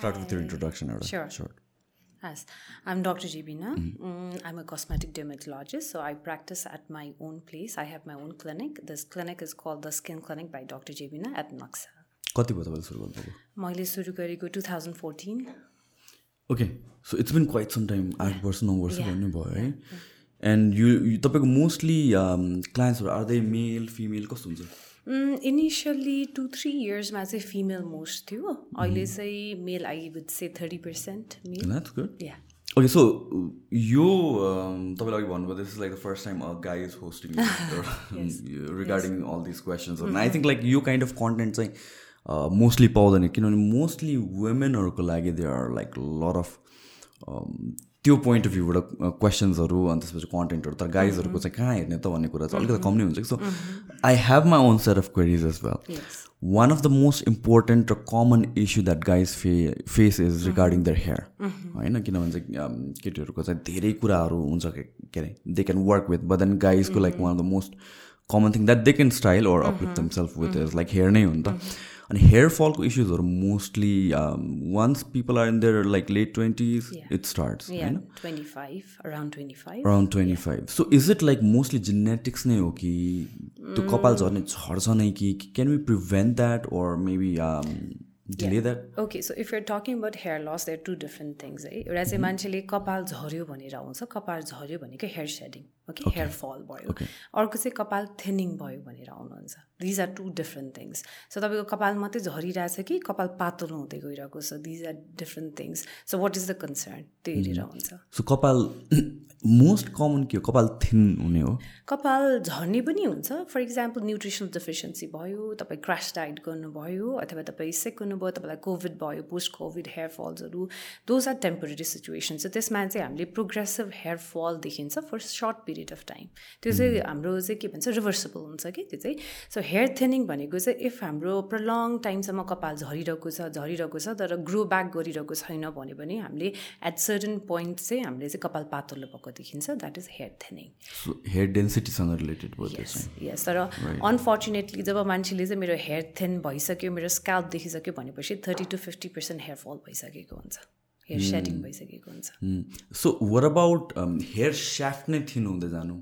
start with your introduction. Ara. Sure. Sure. Yes, I'm Dr. Jibina. Mm, I'm a cosmetic dermatologist, so I practice at my own place. I have my own clinic. This clinic is called the Skin Clinic by Dr. Jibina at Naksa. कति भयो तपाईँले सुरु गर्नुभएको मैले सुरु गरेको two thousand fourteen okay so it's been quite some time आठ वर्ष नौ वर्ष भन्ने भयो है एन्ड यु तपाईँको मोस्टली क्लाइन्ट्सहरू आर दे मेल फिमेल कस्तो हुन्छ इनिसियल्ली टु थ्री इयर्समा चाहिँ फिमेल मोस्ट थियो अहिले चाहिँ male I would say thirty percent male yeah okay so यो तपाईँले अघि भन्नुभयो this is like the first time a guy is hosting regarding all this questions I think like यो काइन्ड अफ कन्टेन्ट चाहिँ mostly पाउँदैन किनभने mostly वुमेनहरूको लागि they are like lot of त्यो पोइन्ट अफ भ्यूबाट क्वेसन्सहरू अनि त्यसपछि कन्टेन्टहरू तर गाइजहरूको चाहिँ कहाँ हेर्ने त भन्ने कुरा चाहिँ अलिकति कम नै हुन्छ so I have my own set of queries as well one of the most important र common issue that guys fe face is regarding their hair होइन? किनभने चाहिँ केटीहरूको चाहिँ धेरै कुराहरू हुन्छ के के अरे they can work with but then गाइजको like one of the most common thing that they can style or uplift themselves with is like hair नै हो नि त. अनि हेयर फलको इस्युजहरू mostly once people are in their like late twenties it starts या होइन around twenty five so is it like mostly genetics नै हो कि त्यो कपाल झर्ने झर्छ नै कि can we prevent that or maybe that okay so if you're talking about hair loss there two different things है एउटा चाहिँ मान्छेले कपाल झऱ्यो भनेर आउँछ कपाल झऱ्यो भनेको हेयर सेडिङ ओके हेयर फल भयो अर्को चाहिँ कपाल थिनिङ भयो भनेर आउनुहुन्छ। These are two different things so तपाईँको कपाल मात्रै झरिरहेछ कि कपाल पातलो हुँदै गइरहेको छ? These are different things so what is the concern त्यो हेरेर हुन्छ सो कपाल मोस्ट कमन के हो? कपाल थिन हुने हो। कपाल झर्ने पनि हुन्छ। फर इक्जाम्पल न्युट्रिसनल डेफिसियन्सी भयो तपाईँ क्रास डाइट गर्नुभयो अथवा तपाईँ सिक हुनुभयो तपाईँलाई कोभिड भयो पोस्ट कोभिड हेयर फल्सहरू दोज आर टेम्पोरेरी सिचुएसन छ त्यसमा चाहिँ हामीले प्रोग्रेसिभ हेयर फल देखिन्छ for short period of time त्यो चाहिँ हाम्रो चाहिँ के भन्छ रिभर्सेबल हुन्छ कि त्यो चाहिँ? सो हेयर थिनिङ भनेको चाहिँ इफ हाम्रो प्रलङ टाइमसम्म कपाल झरिरहेको छ झरिरहेको छ तर ग्रो ब्याक गरिरहेको छैन भन्यो भने हामीले एट सर्टन पोइन्ट चाहिँ हामीले चाहिँ कपाल पातलो भएको देखिन्छ that is hair thinning hair डेन्सिटीसँग related yes तर अनफर्चुनेटली जब मान्छेले चाहिँ मेरो हेयर थिन भइसक्यो मेरो स्क्याल्प देखिसक्यो भनेपछि thirty to fifty percent hair fall भइसकेको हुन्छ। हेयर सेटिङ भइसकेको हुन्छ। So what about hair shaft नै थिन हुँदै जानु?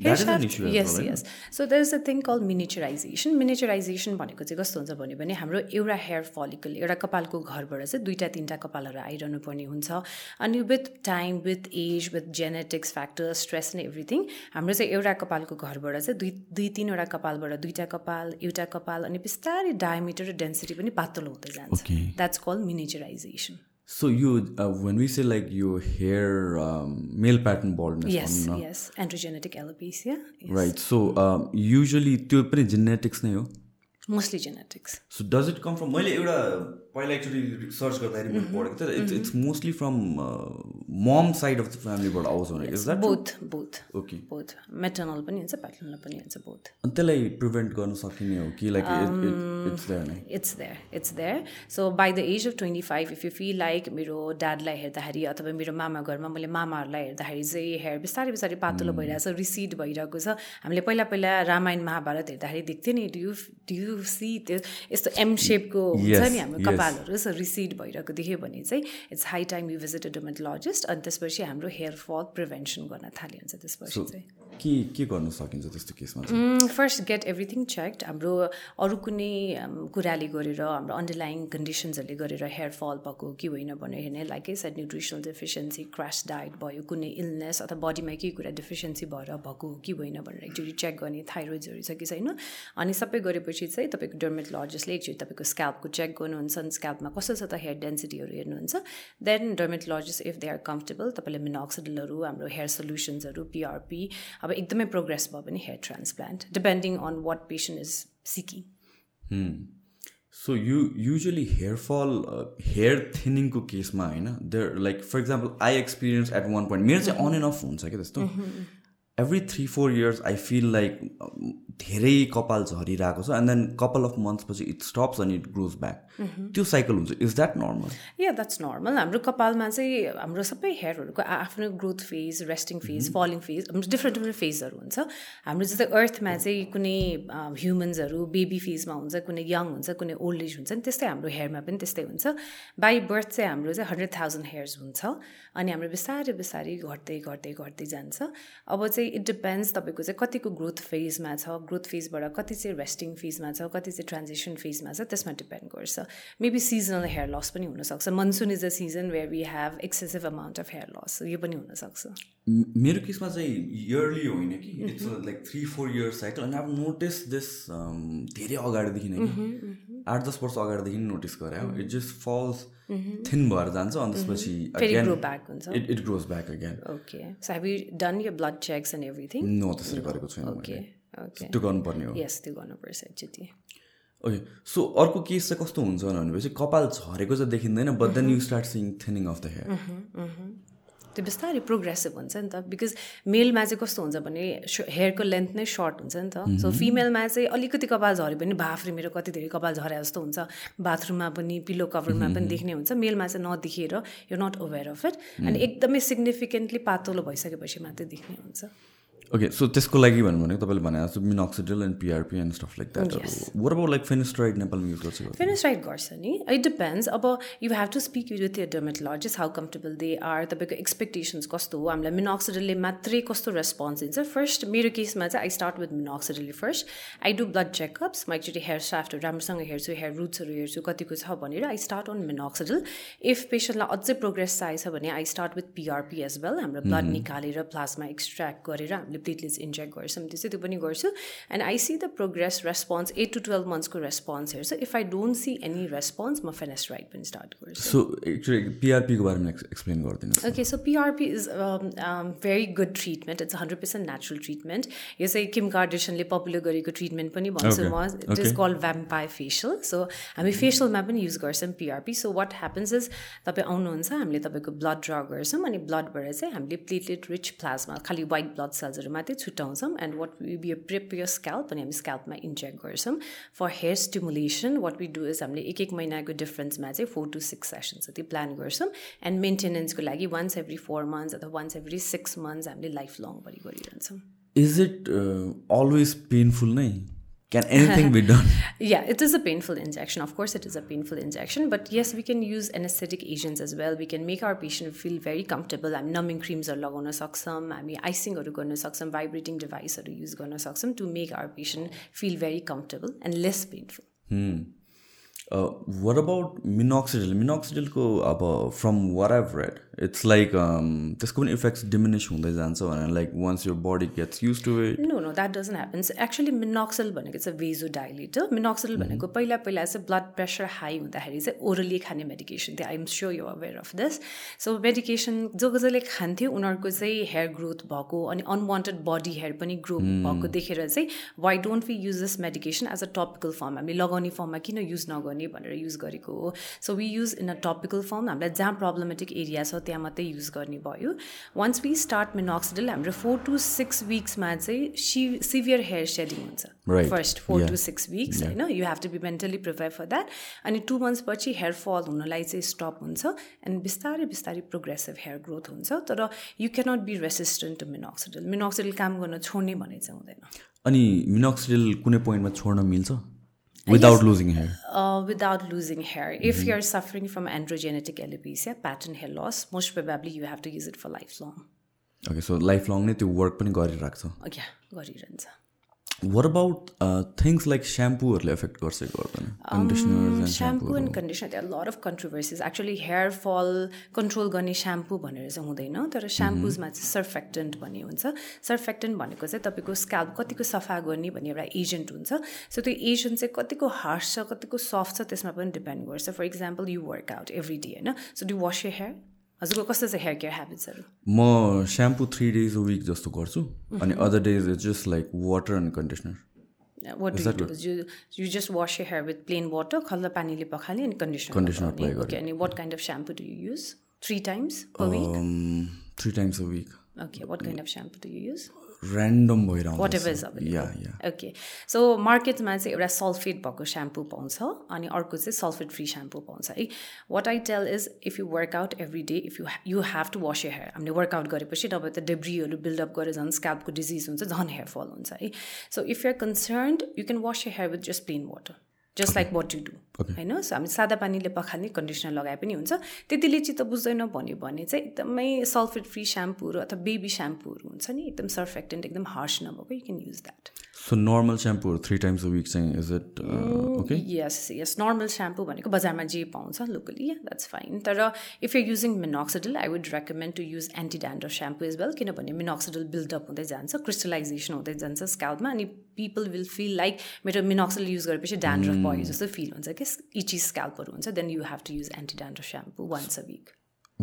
Yes yes so there is a thing call miniaturization miniaturization भनेको चाहिँ कस्तो हुन्छ भन्यो भने हाम्रो एउटा हेयर फलिकल एउटा कपालको घरबाट चाहिँ दुईवटा तिनवटा कपालहरू आइरहनु पर्ने हुन्छ। अनि with time with age with genetics factor stress and everything हाम्रो चाहिँ एउटा कपालको घरबाट चाहिँ दुई दुई तिनवटा कपालबाट दुईवटा कपाल एउटा कपाल अनि बिस्तारै डायमिटर र डेन्सिटी पनि पातलो हुँदै जान्छ. That's call miniaturization सो यो वेन वी से लाइक यो हेयर मेल प्याटर्न बल्डनेस यस भनौँ न यस androgenetic alopecia right so usually त्यो पनि जेनेटिक्स नै हो mostly genetics so does it come from मैले एउटा पहिला एकचोटि सर्च गर्दाखेरि मैले पढेको थिएँ। It's it's mostly from mom side of the फ्यामिलीबाट आउँछ भने is that both both okay both maternal पनि हुन्छ प्याटर्नल पनि हुन्छ बोथ अनि त्यसलाई प्रिभेन्ट गर्न सकिने हो कि like it's there it's there it's there so by the age of twenty five if you feel like मेरो ड्याडलाई हेर्दाखेरि अथवा मेरो मामा घरमा मैले मामाहरूलाई हेर्दाखेरि चाहिँ हेयर बिस्तारै बिस्तारै पातलो भइरहेको छ रिसिड भइरहेको छ। हामीले पहिला पहिला रामायण महाभारत हेर्दाखेरि देख्थ्यो नि डु डु सी त्यो यस्तो एम सेपको हुन्छ नि हाम्रो yes. कपालहरू सो रिसिड भइरहेको देख्यो भने चाहिँ it's high time you visit a dermatologist अनि त्यसपछि हाम्रो हेयर फल प्रिभेन्सन गर्न थालिन्छ त्यसपछि चाहिँ। के के गर्न सकिन्छ त्यस्तो केसमा फर्स्ट गेट एभ्रिथिङ चेक्ड हाम्रो अरू कुनै कुराले गरेर हाम्रो अन्डरलाइङ कन्डिसन्सहरूले गरेर हेयर फल भएको हो कि होइन भनेर हेर्ने like set nutritional deficiency crash diet भयो कुनै इलनेस अथवा बडीमा केही कुरा डेफिसियन्सी भएर भएको हो कि होइन भनेर एकचोटि चेक गर्ने थाइरोइड्सहरू छ कि छैन। अनि सबै गरेपछि चाहिँ तपाईँको डर्मेटोलोजिस्टले एकचोटि तपाईँको स्क्याल्पको चेक गर्नुहुन्छ अनि स्क्याल्पमा कस्तो छ त हेयर डेन्सिटीहरू हेर्नुहुन्छ then dermatologist if they are comfortable तपाईँले मिनोक्सिडलहरू हाम्रो हेयर सोल्युसन्सहरू पिआरपी अब एकदमै प्रोग्रेस भयो भने hair transplant depending on what patient is seeking so you usually hair fall hair थिनिङको केसमा होइन there like for example I experience at one point मेरो चाहिँ अन एन्ड अफ हुन्छ क्या त्यस्तो every three four years I feel like धेरै कपाल झरिरहेको छ and then couple of months पछि it stops and it grows back त्यो साइकल हुन्छ। Is that normal yeah that's normal हाम्रो कपालमा चाहिँ हाम्रो सबै हेयरहरूको आफ्नो growth phase resting phase falling phase हाम्रो डिफ्रेन्ट डिफ्रेन्ट फेजहरू हुन्छ। हाम्रो जस्तै अर्थमा चाहिँ कुनै ह्युमन्सहरू बेबी फेजमा हुन्छ कुनै यङ हुन्छ कुनै ओल्ड एज हुन्छ नि त्यस्तै हाम्रो हेयरमा पनि त्यस्तै हुन्छ। बाई बर्थ चाहिँ हाम्रो चाहिँ हन्ड्रेड थाउजन्ड हेयर्स हुन्छ अनि हाम्रो बिस्तारै बिस्तारै घट्दै घट्दै घट्दै जान्छ। अब चाहिँ इट डिपेन्ड्स तपाईँको चाहिँ कतिको ग्रोथ फेजमा छ ग्रोथ फेजबाट कति चाहिँ रेस्टिङ फेजमा छ कति चाहिँ ट्रान्जेक्सन फेजमा छ त्यसमा डिपेन्ड गर्छ। मेबी सिजनल हेयर लस पनि हुनसक्छ। Monsoon is a season where we have excessive amount of hair loss यो पनि हुनसक्छ। मेरो केसमा चाहिँ इयरली होइन कि? It's like three four years cycle अनि अब नोटिस दिस धेरै अगाडिदेखि नै कि? आठ दस वर्ष अगाडिदेखि नोटिस गरेँ इट जस्ट फल्स थिन भएर जान्छ अनि त्यसपछि it it grows back again okay so have you done your blood checks and everything no त्यसरी गरेको छैन ओके त्यो गर्नुपर्ने हो। यस त्यो गर्नुपर्छ एकचोटि ओके सो अर्को केस चाहिँ कस्तो हुन्छ भनेपछि कपाल झरेको चाहिँ देखिँदैन but then you start seeing thinning of the hair त्यो बिस्तारै प्रोग्रेसिभ हुन्छ नि त बिकज मेलमा चाहिँ कस्तो हुन्छ भने हेयरको लेन्थ नै सर्ट हुन्छ नि त। सो फिमेलमा चाहिँ अलिकति कपाल झऱ्यो भने बाफ्रे मेरो कति धेरै कपाल झरे जस्तो हुन्छ। बाथरुममा पनि पिलो कभरमा पनि देख्ने हुन्छ। मेलमा चाहिँ नदेखेर यो नट अवेर अफ इट अनि एकदमै सिग्निफिकेन्टली पातलो भइसकेपछि मात्रै देख्ने हुन्छ। ओके सो त्यसको लागि भन्नु भनेको तपाईँले भने जस्तो minoxidil and PRP and stuff like that what about like finasteride नेपालमा युज गर्छ फेनिस्ट्राइड गर्छ नि इट डिपेन्ड्स अब you have to speak with your dermatologist how comfortable they are तपाईँको एक्सपेक्टेसन्स कस्तो हो? हामीलाई मिनोक्सिडलले मात्रै कस्तो रेस्पोन्स दिन्छ? फर्स्ट मेरो केसमा चाहिँ I start with मिनोक्सिडलले first I do blood checkups म एकचोटि हेयर स्टाफ्टहरू राम्रोसँग हेर्छु हेयर रुट्सहरू हेर्छु कतिको छ भनेर I start on minoxidil if पेसेन्टलाई अझै प्रोग्रेस चाहिएको छ भने I start with PRP as well हाम्रो ब्लड निकालेर प्लाजमा एक्सट्र्याक्ट गरेर हामीले प्लेटलेट्स इन्जेक्ट गर्छौँ त्यो चाहिँ त्यो पनि गर्छु। And I see the progress response at two twelve मन्थ्सको response हेर्छु। If I don't see any response म फेनेस्ट्राइड पनि स्टार्ट गर्छु। सो एक्चुली पिआरपीको बारेमा एक्सप्लेन गरिदिनु okay so PRP is very good treatment it's hundred percent natural treatment यो चाहिँ किम कार्डेसनले popular गरेको treatment पनि भन्छु म। It is called vampire facial so हामी फेसियलमा पनि युज गर्छौँ PRP so what happens is तपाईँ आउनुहुन्छ हामीले तपाईँको ब्लड ड्र गर्छौँ अनि ब्लडबाट चाहिँ हामीले प्लेटलेट रिच प्लाजमा खालि वाइट ब्लड सेल्सहरू मात्रै छुट्याउँछौँ and what we be prep your scalp अनि हामी स्क्याल्पमा इन्जेक्ट गर्छौँ. For hair stimulation what we do is हामीले एक एक महिनाको डिफ्रेन्समा चाहिँ फोर टु सिक्स सेसन चाहिँ त्यो प्लान गर्छौँ एन्ड मेन्टेनेन्सको लागि वान्स एभ्री फोर मन्थ्स अथवा वान्स एभ्री सिक्स मन्थ्स हामीले लाइफ लङभरि गरिरहन्छौँ। इज इट अलवेज पेनफुल नै? Can anything be done? yeah, it is a painful injection. Of course, it is a painful injection. But yes, we can use anesthetic agents as well. We can make our patient feel very comfortable. I'm numbing creams or लगाउन सक्छौँ हामी आइसिङहरू गर्न सक्छौँ vibrating डिभाइसहरू use गर्न सक्छौँ to make our patient feel very comfortable and less painful What about minoxidil मिनोक्सिडिलको अब from what I've read it's like त्यसको पनि इफेक्ट्स डिमिनिस हुँदै जान्छ भनेर लाइक वान्स यो body gets used to it no no that doesn't happens actually minoxidil भनेको चाहिँ भेजो डाइलेटर मिनोक्सिल भनेको पहिला पहिला चाहिँ ब्लड प्रेसर हाई हुँदाखेरि चाहिँ ओरली खाने मेडिकेसन थियो. I'm sure you aware of this so medication जो जसले खान्थ्यो उनीहरूको चाहिँ हेयर ग्रोथ भएको अनि अनवान्टेड बडी हेयर पनि ग्रो भएको देखेर चाहिँ why don't we use this medication as a topical form हामीले लगाउने फर्ममा किन युज नगर्ने? भनेर युज गरेको हो। So we use in a topical form हामीलाई जहाँ प्रब्लमेटिक एरिया छ त्यहाँ मात्रै युज गर्ने भयो। वान्स वी स्टार्ट मिनोक्सिडल हाम्रो फोर टु सिक्स विक्समा चाहिँ सि सिभियर हेयर सेडिङ हुन्छ। First four to six weeks होइन? You have to be mentally prepare for that अनि टु मन्थ्स पछि हेयर फल हुनलाई चाहिँ स्टप हुन्छ। एन्ड बिस्तारै बिस्तारै प्रोग्रेसिभ हेयर ग्रोथ हुन्छ। तर you cannot be resistant to minoxidil minoxidil काम गर्न छोड्ने भने चाहिँ हुँदैन। अनि मिनोक्सिडल कुनै पोइन्टमा छोड्न मिल्छ? Without losing hair? Uh, without losing hair. If mm-hmm. you're suffering from androgenetic alopecia, pattern hair loss, most probably you have to use it for lifelong. Okay, so lifelong नै त्यो वर्क पनि गरिरहेको छ गरिरहन्छ वाट अबाउट थिङ्स लाइक स्याम्पूहरूले effect गर्छ गर्दैन shampoo and conditioner त्यहाँ lot of controversies actually hair fall control गर्ने स्याम्पू भनेर चाहिँ हुँदैन तर स्याम्पुजमा चाहिँ सर्फेक्टेन्ट भन्ने हुन्छ। सर्फेक्टेन्ट भनेको चाहिँ तपाईँको स्क्याल्प कतिको सफा गर्ने भन्ने एउटा एजेन्ट हुन्छ। सो त्यो एजेन्ट चाहिँ कतिको हार्स छ कतिको सफ्ट छ त्यसमा पनि डिपेन्ड गर्छ। For example you work out every day होइन? So do wash your hair हजुरको कस्तो छ हेयर केयर हेबिट्सहरू म shampoo three days a week जस्तो गर्छु अनि other days is just like water and conditioner you just wash your hair with plain water खल्ला पानीले पखाल्ने अनि कन्डिसनर कन्डिसनर ओके अनि what kind of shampoo do you use three times three times a week okay what kind of shampoo do you use random what भइरहन्छ ever is yeah okay so मार्केटमा चाहिँ एउटा sulphate भएको shampoo पाउँछ अनि अर्को चाहिँ सल्फेट फ्री स्याम्पू पाउँछ। है what I tell is if you workout every day if you you have to wash your hair हामीले वर्कआउट गरेपछि तपाईँ त डेब्रीहरू बिल्डअप गरेर झन् स्क्याल्पको डिजिज हुन्छ झन् हेयर फल हुन्छ है। So if you're concerned you can wash your hair with just plain water just like what you do होइन? सो हामी सादा पानीले पखाल्ने कन्डिसनर लगाए पनि हुन्छ। त्यतिले चित्त बुझ्दैन भन्यो भने चाहिँ एकदमै सल्फेट फ्री स्याम्पूहरू अथवा बेबी स्याम्पूहरू हुन्छ नि एकदम सर्फेक्टेन्ट एकदम हार्स नभएको you can use that so normal स्याम्पूहरू three times a week चाहिँ is it okay yes yes normal shampoo भनेको बजारमा जे पाउँछ लोकली द्याट्स फाइन तर if you using minoxidil I would recommend to use anti dandruff shampoo is well किनभने minoxidil buildup हुँदै जान्छ crystallisation हुँदै जान्छ स्काउटमा अनि पिपल विल फिल लाइक मेरो मिनोक्सिडल युज गरेपछि ड्यान्ड्रफ भयो जस्तो फिल हुन्छ कि इची स्क्याल्पहरू हुन्छ then you have to use anti dandruff shampoo once a week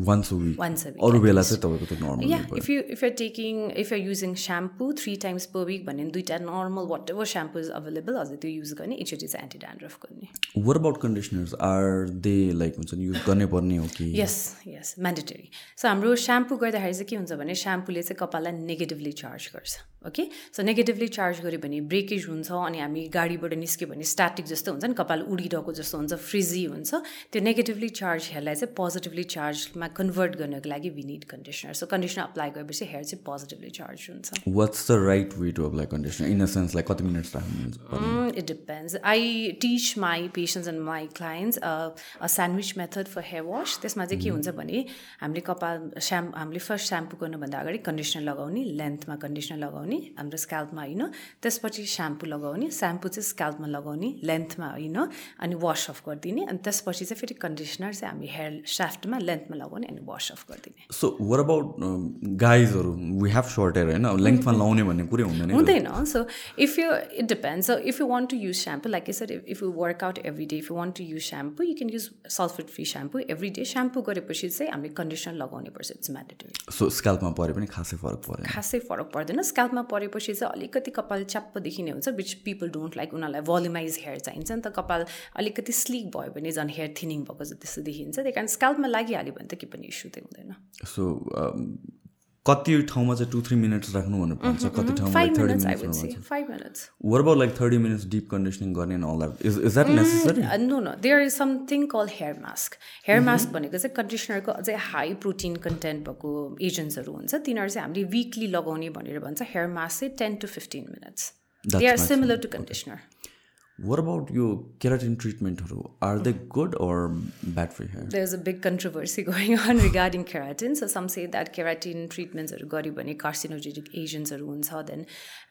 once a week Once a week, अरू बेला. चाहिँ तपाईँको त्यो normal Yeah, if you if you're taking if you're using shampoo three times per week भने दुइटा normal whatever shampoo is available हजुर त्यो use गर्ने एकचोटि चाहिँ एन्टी ड्यान्ड्रफ गर्ने। What about conditioners are they like हुन्छ नि युज गर्नै पर्ने हो कि? यस यस म्यान्डेटरी सो हाम्रो स्याम्पू गर्दाखेरि चाहिँ के हुन्छ भने स्याम्पूले चाहिँ कपाललाई नेगेटिभली चार्ज गर्छ ओके सो नेगेटिभली चार्ज गऱ्यो भने ब्रेकेज हुन्छ अनि हामी गाडीबाट निस्क्यो भने स्ट्याटिक जस्तो हुन्छ नि कपाल उडिरहेको जस्तो हुन्छ फ्रिजी हुन्छ। त्यो नेगेटिभली चार्ज हेयरलाई चाहिँ पोजिटिभली चार्जमा कन्भर्ट गर्नको लागि we need conditioner so conditioner apply गरेपछि हेयर चाहिँ पोजिटिभली चार्ज हुन्छ. What's the right way to apply conditioner in a sense like कति minutes it depends. I teach my patients and my clients uh, a sandwich method for hair wash. त्यसमा चाहिँ के हुन्छ भने हामीले कपाल स्याम हामीले फर्स्ट स्याम्पू गर्नुभन्दा अगाडि कन्डिसनर लगाउने लेन्थमा कन्डिसनर लगाउने हाम्रो स्क्याल्पमा होइन त्यसपछि स्याम्पू लगाउने स्याम्पू चाहिँ स्क्याल्पमा लगाउने लेन्थमा होइन अनि वास अफ गरिदिने अनि त्यसपछि चाहिँ फेरि कन्डिसनर चाहिँ हामी हेयर स्याफ्टमा लेन्थमा लगाउने. अनि वास अफ गरिदिने। सो वर अबाउट गाइजहरू वी हेभ सर्ट हेयर होइन? लेन्थमा लाउने भन्ने कुरै हुँदैन। हुँदैन। So if you it depends so if you want to use shampoo like sir if you work out every day if you want to use shampoo you can use sulphate free shampoo every day shampoo गरेपछि चाहिँ हामीले conditioner लगाउनै पर्छ। It's mandatory so स्क्याल्पमा परे पनि खासै फरक परेन। खासै फरक पर्दैन। स्क्याल्पमा परेपछि चाहिँ अलिकति कपाल च्याप्प देखिने हुन्छ विच पिपल डोन्ट लाइक उनीहरूलाई भोल्युमाइज हेयर चाहिन्छ नि त कपाल अलिकति स्लिक भयो भने झन् हेयर थिनिङ भएको जस्तो त्यस्तो देखिन्छ। त्यही कारण स्क्याल्पमा लागिहाल्यो भने त केही पनि इस्यु चाहिँ हुँदैन। सो कति ठाउँमा चाहिँ टु थ्री मिनट्स राख्नु भनेर भन्छ कति ठाउँमा thirty minutes what about like thirty minutes deep conditioning गर्ने and all that is is that necessary no, no. There is something called hair mask. Hair mask भनेको चाहिँ कन्डिसनरको अझै हाई प्रोटिन कन्टेन्ट भएको एजेन्ट्सहरू हुन्छ। तिनीहरू चाहिँ हामीले विकली लगाउने भनेर भन्छ। हेयर मास्क चाहिँ ten to fifteen minutes they are. Similar to conditioner what about यो keratin ट्रिटमेन्टहरू are they good or bad for hair There's a big controversy going on regarding keratin. So some say that keratin treatments are गऱ्यो भने carcinogenic एजेन्ट्सहरू हुन्छ then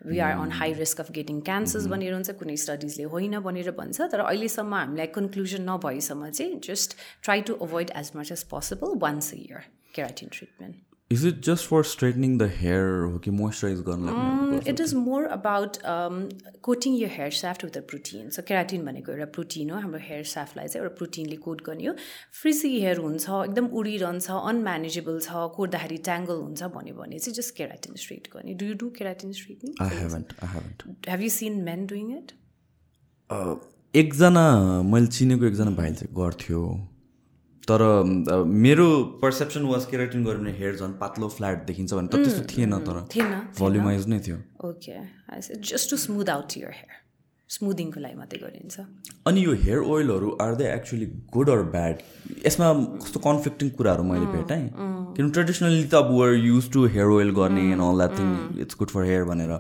we are on high risk of getting cancers भनेर हुन्छ कुनै स्टडिजले होइन भनेर भन्छ। तर अहिलेसम्म हामीलाई कन्क्लुजन नभएसम्म चाहिँ just try to avoid as much as possible once a year keratin treatment is it just for straightening the hair हो कि मोइस्चराइज गर्नलाई it is more about coating यो hair soft with a protein so keratin भनेको एउटा protein हो हाम्रो hair साफ्टलाई चाहिँ एउटा प्रोटिनले कोट गर्ने हो फ्रिजी हेयर हुन्छ एकदम उडिरहन्छ अनम्यानेजेबल छ कोट्दाखेरि ट्याङ्गल हुन्छ भन्यो भने चाहिँ जस्ट केराटिन स्ट्रेट गर्ने। Do you do keratin straightening have you seen men doing it एकजना मैले चिनेको एकजना भाइले चाहिँ गर्थ्यो। तर मेरो पर्सेप्सन वाज केराटिन गऱ्यो भने हेयर झन् पातलो फ्ल्याट देखिन्छ भने त त्यस्तो थिएन तर। थिएन भोल्युमाइज नै थियो। Okay just to smooth out your hair स्मुदिङको लागि मात्रै गरिन्छ। अनि यो hair ओइलहरू are they actually good or bad यसमा कस्तो कन्फ्लिक्टिङ कुराहरू मैले भेटाएँ किनभने ट्रेडिसनली त अब we used to hair oil गर्ने and all that thing it's good for hair भनेर।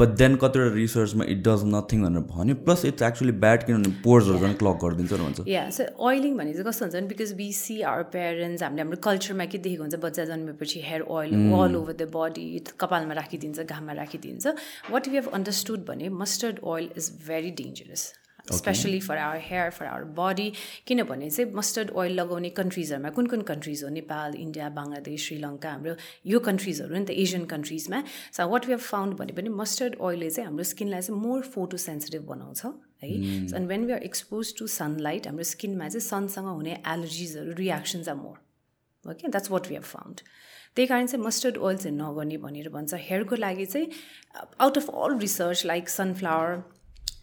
बट देन कतिवटा रिसर्चमा इट डज नथिङ भनेर भन्यो। प्लस इट्स एक्चुली ब्याड किनभने पोर्सहरू झन् क्लक गरिदिन्छ भन्छ या सो ओइलिङ भने चाहिँ कस्तो हुन्छ भने because we see our parents हामीले हाम्रो कल्चरमा के देखेको हुन्छ बच्चा जन्मेपछि hair oil all over the body कपालमा राखिदिन्छ घाममा राखिदिन्छ। वाट यु हेभ अन्डरस्टुड भने mustard oil is very dangerous specially for our hair for our body किनभने चाहिँ मस्टर्ड ओइल लगाउने कन्ट्रिजहरूमा कुन कुन कन्ट्रिज हो? नेपाल इन्डिया बङ्गलादेश श्रीलङ्का हाम्रो यो कन्ट्रिजहरू नि त Asian कन्ट्रिजमा so what we have found भने पनि मस्टर्ड ओइलले चाहिँ हाम्रो स्किनलाई चाहिँ मोर फोटो सेन्सिटिभ बनाउँछ है। अनि when we are expose to sunlight हाम्रो स्किनमा चाहिँ सनसँग हुने एलर्जिजहरू reactions are more okay that's what we have found त्यही कारण चाहिँ मस्टर्ड ओइल चाहिँ नगर्ने भनेर भन्छ। हेयरको लागि चाहिँ out of all research like sunflower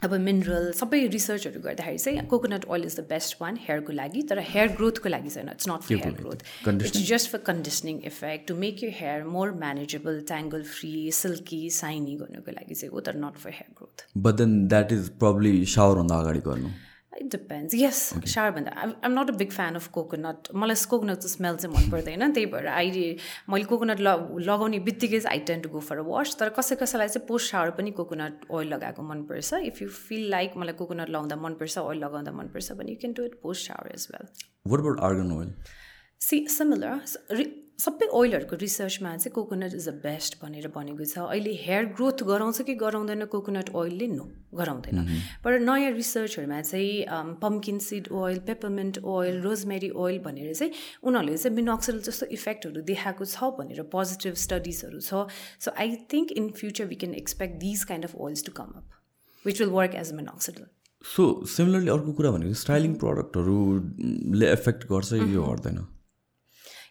अब मिनरल सबै रिसर्चहरू गर्दाखेरि चाहिँ coconut oil is the best one हेयरको लागि तर हेयर ग्रोथको लागि छैन it's not for hair growth it's just for conditioning effect to make you hair more manageable tangle free silky shiny गर्नुको लागि चाहिँ हो तर not for hair growth but then that is probably सावरभन्दा अगाडि गर्नु। It depends yes सारभन्दा I'm not a big fan of coconut मलाई कोकोनटको smell चाहिँ मन पर्दैन त्यही भएर अहिले मैले कोकोनट ल लगाउने बित्तिकै I tend to go for a wash तर कसै कसैलाई चाहिँ पोस्ट सावर पनि कोकोनट ओइल लगाएको मनपर्छ इफ यु फिल लाइक मलाई कोकोनट लगाउँदा मनपर्छ ओइल लगाउँदा मनपर्छ भने you can do it post shower as well what about argan oil see similar सबै ओइलहरूको रिसर्चमा चाहिँ कोकोनट इज द बेस्ट भनेर भनेको छ। अहिले हेयर ग्रोथ गराउँछ कि गराउँदैन कोकोनट ओइलले? नो गराउँदैन। तर नयाँ रिसर्चहरूमा चाहिँ pumpkin seed oil peppermint oil rosemary oil भनेर चाहिँ उनीहरूले चाहिँ मिनोक्सिल जस्तो इफेक्टहरू देखाएको छ भनेर पोजिटिभ स्टडिजहरू छ। So I think in future we can expect these kind of oils to come up which will work as minoxidil so similarly अर्को कुरा भनेको स्टाइलिङ प्रडक्टहरूले एफेक्ट गर्छ यो गर्दैन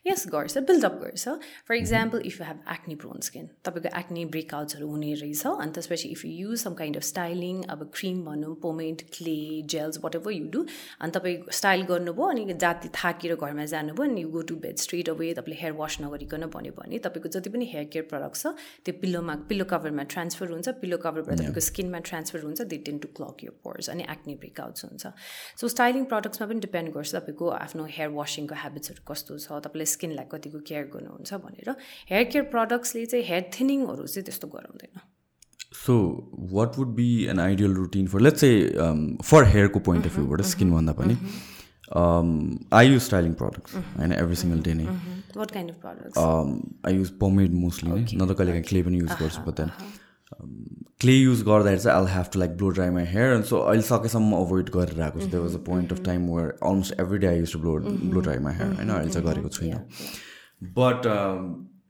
यस गर्छ बिल्डअप गर्छ। For example if you have acne prone skin तपाईँको एक्नी ब्रेकआउट्सहरू हुने रहेछ अनि त्यसपछि if you use some kind of styling अब क्रिम भनौँ pomade clay gels whatever you do अनि तपाईँ स्टाइल गर्नुभयो अनि जाति थाकेर घरमा जानुभयो अनि you go to bed straight away तपाईँले हेयर वास नगरिकन भन्यो भने तपाईँको जति पनि हेयर केयर प्रडक्ट छ त्यो पिल्लोमा पिल्लो कभरमा ट्रान्सफर हुन्छ पिल्लो कभरबाट तपाईँको स्किनमा ट्रान्सफर हुन्छ they tend to clog your pores अनि एक्नी ब्रेकआउट्स हुन्छ। सो स्टाइलिङ प्रडक्ट्समा पनि डिपेन्ड गर्छ तपाईँको आफ्नो हेयर वासिङको हेबिट्सहरू कस्तो छ तपाईँले स्किनलाई कतिको केयर गर्नुहुन्छ भनेर हेयर केयर प्रडक्ट्सले चाहिँ हेयर थिनिङहरू चाहिँ त्यस्तो गराउँदैन। So what would be an ideal routine for let's a for हेयरको point of भ्यूबाट स्किनभन्दा पनि आई युज स्टाइलिङ प्रडक्ट्स होइन एभ्री सिङ्गल डे नै। आई युज पमेड मोस्टली नै न त कहिले काहीँ क्ले पनि युज गर्छु बट देन क्ले युज गर्दाखेरि चाहिँ I have to like blow dry my hair and so अहिले सकेसम्म अभोइड गरेर आएको छु. There was a point of time where almost every day I use to blow blow dry my hair होइन अहिले चाहिँ गरेको छुइनँ. But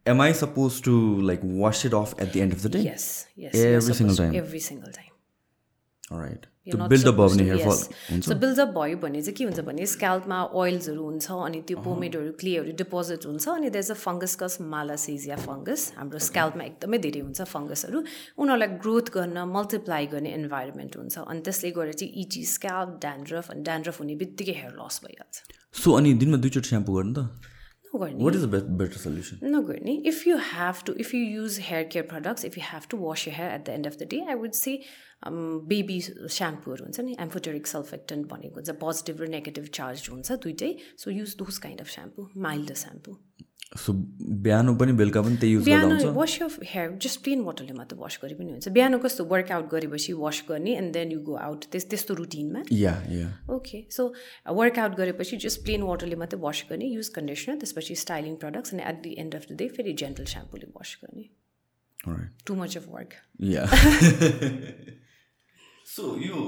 am I suppose to like wash it off at the end of the day every single time every single time right buildup भयो भने hair fall हुन्छ so buildup भयो भने चाहिँ के हुन्छ भने स्क्याल्पमा ओइल्सहरू हुन्छ अनि त्यो पोमेडहरू क्लेहरू डिपोजिट हुन्छ अनि देयर इज अ फङ्गसकस मालासिजिया फङ्गस हाम्रो स्क्याल्पमा एकदमै धेरै हुन्छ फङ्गसहरू उनीहरूलाई ग्रोथ गर्न मल्टिप्लाई गर्ने इन्भाइरोमेन्ट हुन्छ। अनि त्यसले गर्दा चाहिँ इची स्क्याल्प ड्यान्ड्रफ अनि ड्यान्ड्रफ हुने बित्तिकै हेयर लस भइहाल्छ। सो अनि दिनमा दुईचोटि स्याम्पू गर्नु त? नगर्ने वाट इज बेटर सल्युसन नगर्ने if you have to if you use hair care products if you have to wash your hair at the end of the day I would say baby स्याम्पूहरू हुन्छ नि amphoteric सल्फेक्टेन्ट भनेको हुन्छ positive र negative charge हुन्छ दुइटै so use those kind of shampoo mild shampoo so बिहान पनि बेलुका पनि त्यही युज बिहान wash your hair just plain वाटरले मात्र वास गरे पनि हुन्छ। बिहान कस्तो वर्कआउट गरेपछि वास गर्ने and then you go out त्यस त्यस्तो रुटिनमा yeah yeah okay so workout गरेपछि जस्ट प्लेन वाटरले मात्रै वास गर्ने युज कन्डिसनर त्यसपछि स्टाइलिङ प्रडक्ट्स अनि at the end of the day फेरि जेन्टल स्याम्पूले वास गर्ने। Too much of work yeah so यो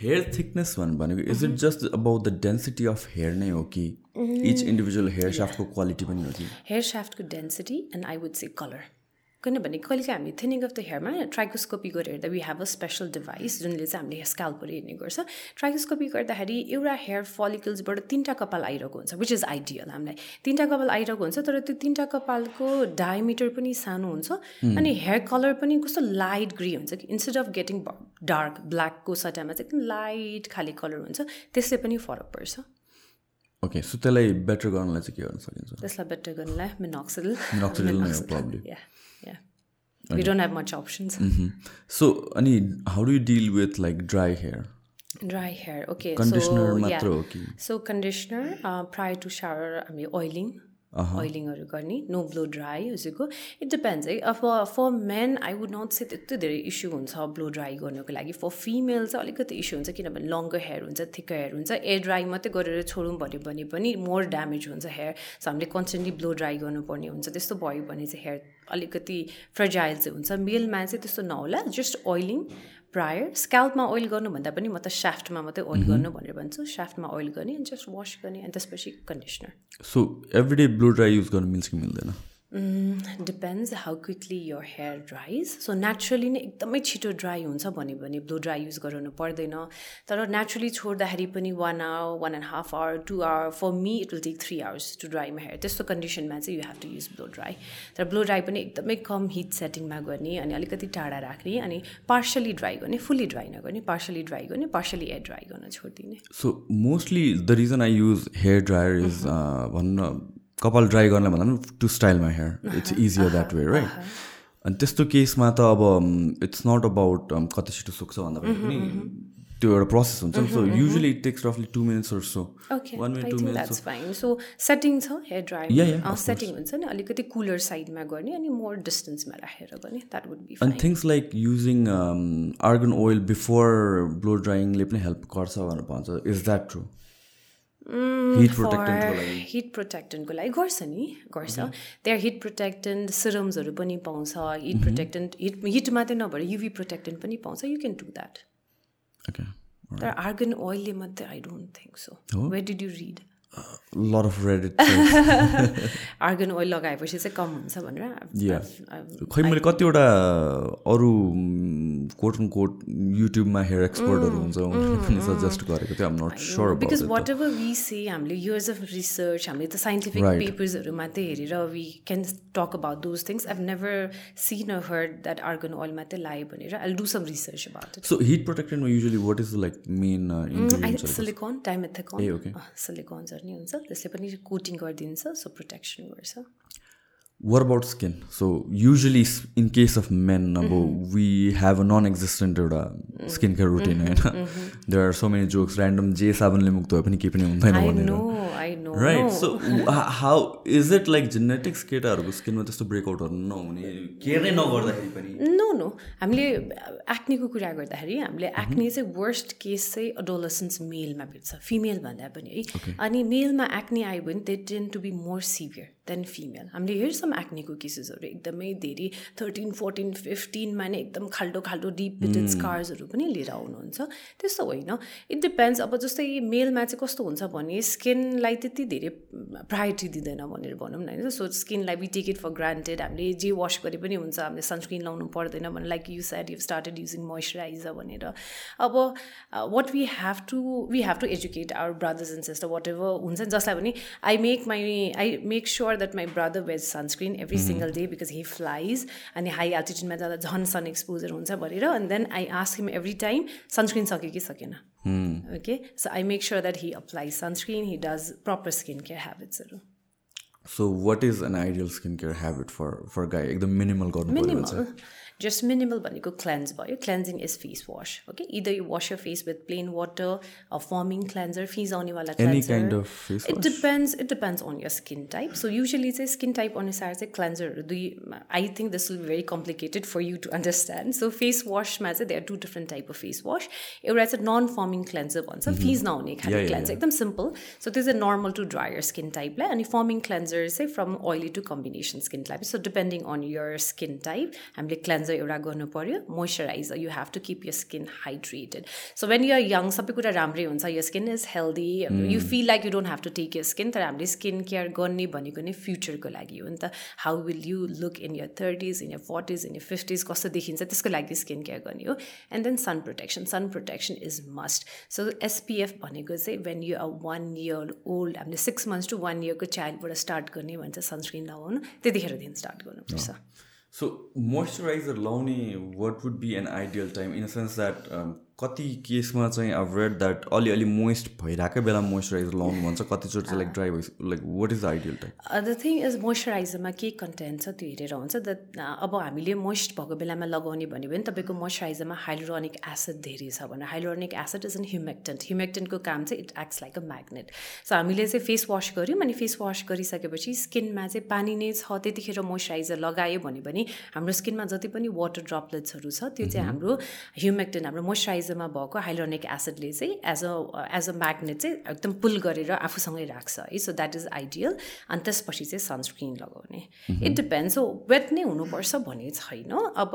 हेयर थिकनेस भनेको is it just about the density of hair नै हो कि इच इन्डिभिजुअल हेयर साफ्टको क्वालिटी पनि हो कि hair साफ्टको density and I would say colour किनभने कहिलेकाहीँ हामी थिनिङ अफ द हेयरमा ट्राइकोस्कोपी गरेर हेर्दा we have a special device जुनले चाहिँ हामीले स्काल्पहरू हेर्ने गर्छ। ट्राइकोस्कोपी गर्दाखेरि एउटा हेयर फलिकल्सबाट तिनवटा कपाल आइरहेको हुन्छ विच इज आइडियल हामीलाई। तिनवटा कपाल आइरहेको हुन्छ तर त्यो तिनवटा कपालको डायमिटर पनि सानो हुन्छ अनि हेयर कलर पनि कस्तो लाइट ग्रे हुन्छ कि इन्स्टेड अफ गेटिङ डार्क ब्ल्याकको सट्टामा चाहिँ एकदम लाइट खाले कलर हुन्छ त्यसले पनि फरक पर्छ। ओके सो त्यसलाई बेटर गर्नलाई चाहिँ के गर्न सकिन्छ? त्यसलाई बेटर गर्नलाई minoxidil minoxidil okay. we don't have much options mm -hmm. so ani how do you deal with like dry hair dry hair okay conditioner so, yeah. so conditioner uh, prior to shower i mean oiling ओइलिङहरू गर्ने. No blow dry उसको. It depends है अब for men I would not say त्यति धेरै issue हुन्छ blow dry गर्नुको लागि. फर फिमेल चाहिँ अलिकति इस्यु हुन्छ किनभने लङ्गर हेयर हुन्छ थिकर हेयर हुन्छ. एयर ड्राई मात्रै गरेर छोडौँ भन्यो भने पनि मोर ड्यामेज हुन्छ हेयर सो हामीले कन्सटेन्टली ब्लो ड्राई गर्नुपर्ने हुन्छ. त्यस्तो भयो भने चाहिँ हेयर अलिकति फ्रजाइल चाहिँ हुन्छ. मेलमा चाहिँ त्यस्तो नहोला जस्ट ओइलिङ प्रायर स्क्याल्पमा ओइल गर्नुभन्दा पनि म त स्याफ्टमा मात्रै ओइल गर्नु भनेर भन्छु। स्याफ्टमा ओइल गर्ने अनि जस्ट वास गर्ने अनि त्यसपछि conditioner so every day blow dry use गर्नु मिल्छ कि मिल्दैन? Depends how quickly your hair dries so naturally नै एकदमै छिटो ड्राई हुन्छ भन्यो भने ब्लो ड्राई युज गराउनु पर्दैन. तर नेचुरली छोड्दाखेरि पनि one hour one and half hour two hour for me it will take three hours to dry my hair त्यस्तो कन्डिसनमा चाहिँ you have to use blow dry तर ब्लो ड्राई पनि एकदमै कम हिट सेटिङमा गर्ने अनि अलिकति टाढा राख्ने अनि पार्सली ड्राई गर्ने फुल्ली ड्राई नगर्ने पार्सली ड्राई गर्ने पार्सली एयर ड्राई गर्न छोडिदिने। So mostly the reason I use hair dryer is भन्न कपाल ड्राई गर्न भन्दा पनि to style my hair it's easier that way right अनि त्यस्तो केसमा त अब इट्स नट अबाउट कति छिटो सुक्छ भन्दा पनि त्यो एउटा प्रोसेस हुन्छ नि। सो युजली इट टेक्स रफली two minutes so one minute two minutes so setting छ हेयर of सेटिङ हुन्छ नि। अलिकति कुलर साइडमा गर्ने अनि मोर डिस्टेन्समा राखेर गर्ने। द्याट वुड बी अनि things like using argan oil before blow ड्राइङले पनि हेल्प गर्छ भनेर भन्छ। इज द्याट ट्रु हिट प्रोटेक्टेन्टको लागि। हिट प्रोटेक्टेन्टको लागि गर्छ नि गर्छ। त्यहाँ हिट प्रोटेक्टेन्ट सिरम्सहरू पनि पाउँछ। हिट प्रोटेक्टेन्ट हिट हिट मात्रै नभएर युभी प्रोटेक्टेन्ट पनि पाउँछ। यु क्यान डु द्याट तर आर्गन ओइलले मात्रै I don't think so where did you read lot of Reddit argan oil लगाएपछि चाहिँ कम हुन्छ भनेर खै मैले कतिवटा अरू कोट एन्ड कोट युट्युबमा हेयर एक्सपर्टहरू हुन्छ उनीहरूले सजेस्ट गरेको थियो. Not sure because whatever we say हामीले इयर्स अफ रिसर्च हामीले त साइन्टिफिक. पेपर्सहरू मात्रै हेरेर we can talk about those things I've never seen or heard that argan oil मात्रै लायो भनेर. I do some research about it so heat प्रोटेक्टेन्टमा usually what is like main silicon dimethicone. सिलिकन्सहरू नि हुन्छ त्यसले पनि कोटिङ गरिदिन्छ सो प्रोटेक्सन गर्छ। What about so usually s- in case of men अब we have a non-existent एउटा skin care routine होइन there are so many jokes random जे साबुनले मुक्त भए पनि केही पनि हुँदैन भनेर right so how is it like genetics केटाहरूको स्किनमा त्यस्तो ब्रेकआउटहरू नहुने केयर नै नगर्दाखेरि पनि नो नो हामीले एक्नेको कुरा गर्दाखेरि हामीले एक्ने चाहिँ वर्स्ट केस चाहिँ अडोलसेन्स मेलमा भेट्छ फिमेल भन्दा पनि है अनि मेलमा एक्ने आयो भने they tend to be more severe than female हामीले हेर्छौँ एक्नेको केसेसहरू एकदमै धेरै थर्टिन फोर्टिन फिफ्टिनमा नै एकदम खाल्डो खाल्डो डिप पिटेड स्कार्सहरू पनि लिएर आउनुहुन्छ। त्यस्तो होइन। इट डिपेन्ड्स अब जस्तै मेलमा चाहिँ कस्तो हुन्छ भने स्किनलाई त्यति धेरै प्रायोरिटी दिँदैन भनेर भनौँ न होइन। सो स्किनलाई we take it for granted हामीले जे वास गरे पनि हुन्छ। हामीले सनस्क्रिन लाउनु पर्दैन भने like you said you started using moisturizer भनेर। अब what we have to we have to educate our brothers and sister whatever हुन्छ। जसलाई भने I make my I make sure that my brother wears sunscreen every single day because he flies अनि high एल्टिट्युडमा जाँदा झन् sun exposure हुन्छ भनेर and then I ask him every time sunscreen सक्यो कि सकेन okay so I make sure that he apply sunscreen he does proper skin care हेबिट्सहरू so what is an ideal skin care habit for for guy एकदम minimal गर्नु minimal just minimal भनेको cleanse भयो cleansing is face wash okay either you wash your face with plain water a farming cleanser fees आउनेवाला Any kind of face it depends it depends on your skin type so usually चाहिँ skin type अनुसार चाहिँ क्लेन्जरहरू दुई I think this will be very complicated for you to understand so face वासमा चाहिँ they are two different type of face wash एउटा चाहिँ non फर्मिङ cleanser भन्छ फिज नहुने Yeah, खाले yeah, क्लेन्जर एकदम सिम्पल सो त्यो चाहिँ नर्मल टु ड्रायर स्किन टाइपलाई अनि फर्मिङ क्लेन्जर चाहिँ from oily to combination skin type so depending on your skin type हामीले क्लेन्जर एउटा गर्नु पऱ्यो moisturizer you have to keep your skin hydrated so when you're young सबै कुरा राम्रै हुन्छ your skin is healthy you feel like you don't have to take your skin तर हामीले स्किन केयर गर्ने भनेको नै फ्युचरको लागि हो नि त. How will you look in your thirties in your forties in your fifties कस्तो देखिन्छ त्यसको लागि स्किन केयर गर्ने हो. And then sun protection sun protection is must so SPF भनेको चाहिँ when you are one year old हामीले six months to one इयरको चाइल्डबाट स्टार्ट गर्ने भन्छ सनस्क्रिन लगाउनु त्यतिखेरदेखि स्टार्ट गर्नुपर्छ। So moisturizer Launi, what would be an ideal time? In a sense that um, कति केसमा चाहिँ अब रेड द्याट अलिअलि मोइस्ट भइरहेकै बेला मोइस्चराइजर लाउनु भन्छ। कतिचोटि चाहिँ लाइक ड्राई भइस like what is the ideal time the thing is मोइस्चराइजरमा के कन्टेन्ट छ त्यो हेरेर हुन्छ। द्याट अब हामीले मोइस्ट भएको बेलामा लगाउने भन्यो भने तपाईँको मोइस्चराइजरमा हाइलोरोनिक एसिड धेरै छ भने hyaluronic acid is an humectant ह्युमेक्टेन्टको काम चाहिँ it acts like a magnet so हामीले चाहिँ फेस वास गऱ्यौँ अनि फेस वास गरिसकेपछि स्किनमा चाहिँ पानी नै छ। त्यतिखेर मोइस्चराइजर लगायो भने पनि हाम्रो स्किनमा जति पनि वाटर ड्रप्लेट्सहरू छ त्यो चाहिँ हाम्रो ह्युमेक्टेन्ट हाम्रो मोइस्चराइजर मोइस्चराइजरमा भएको हाइलोनिक एसिडले चाहिँ as a as a magnet चाहिँ एकदम पुल गरेर आफूसँगै राख्छ है? सो द्याट इज आइडियल अनि त्यसपछि चाहिँ सनस्क्रिन लगाउने। इट डिपेन्ड्स हो वेट नै हुनुपर्छ भन्ने छैन। अब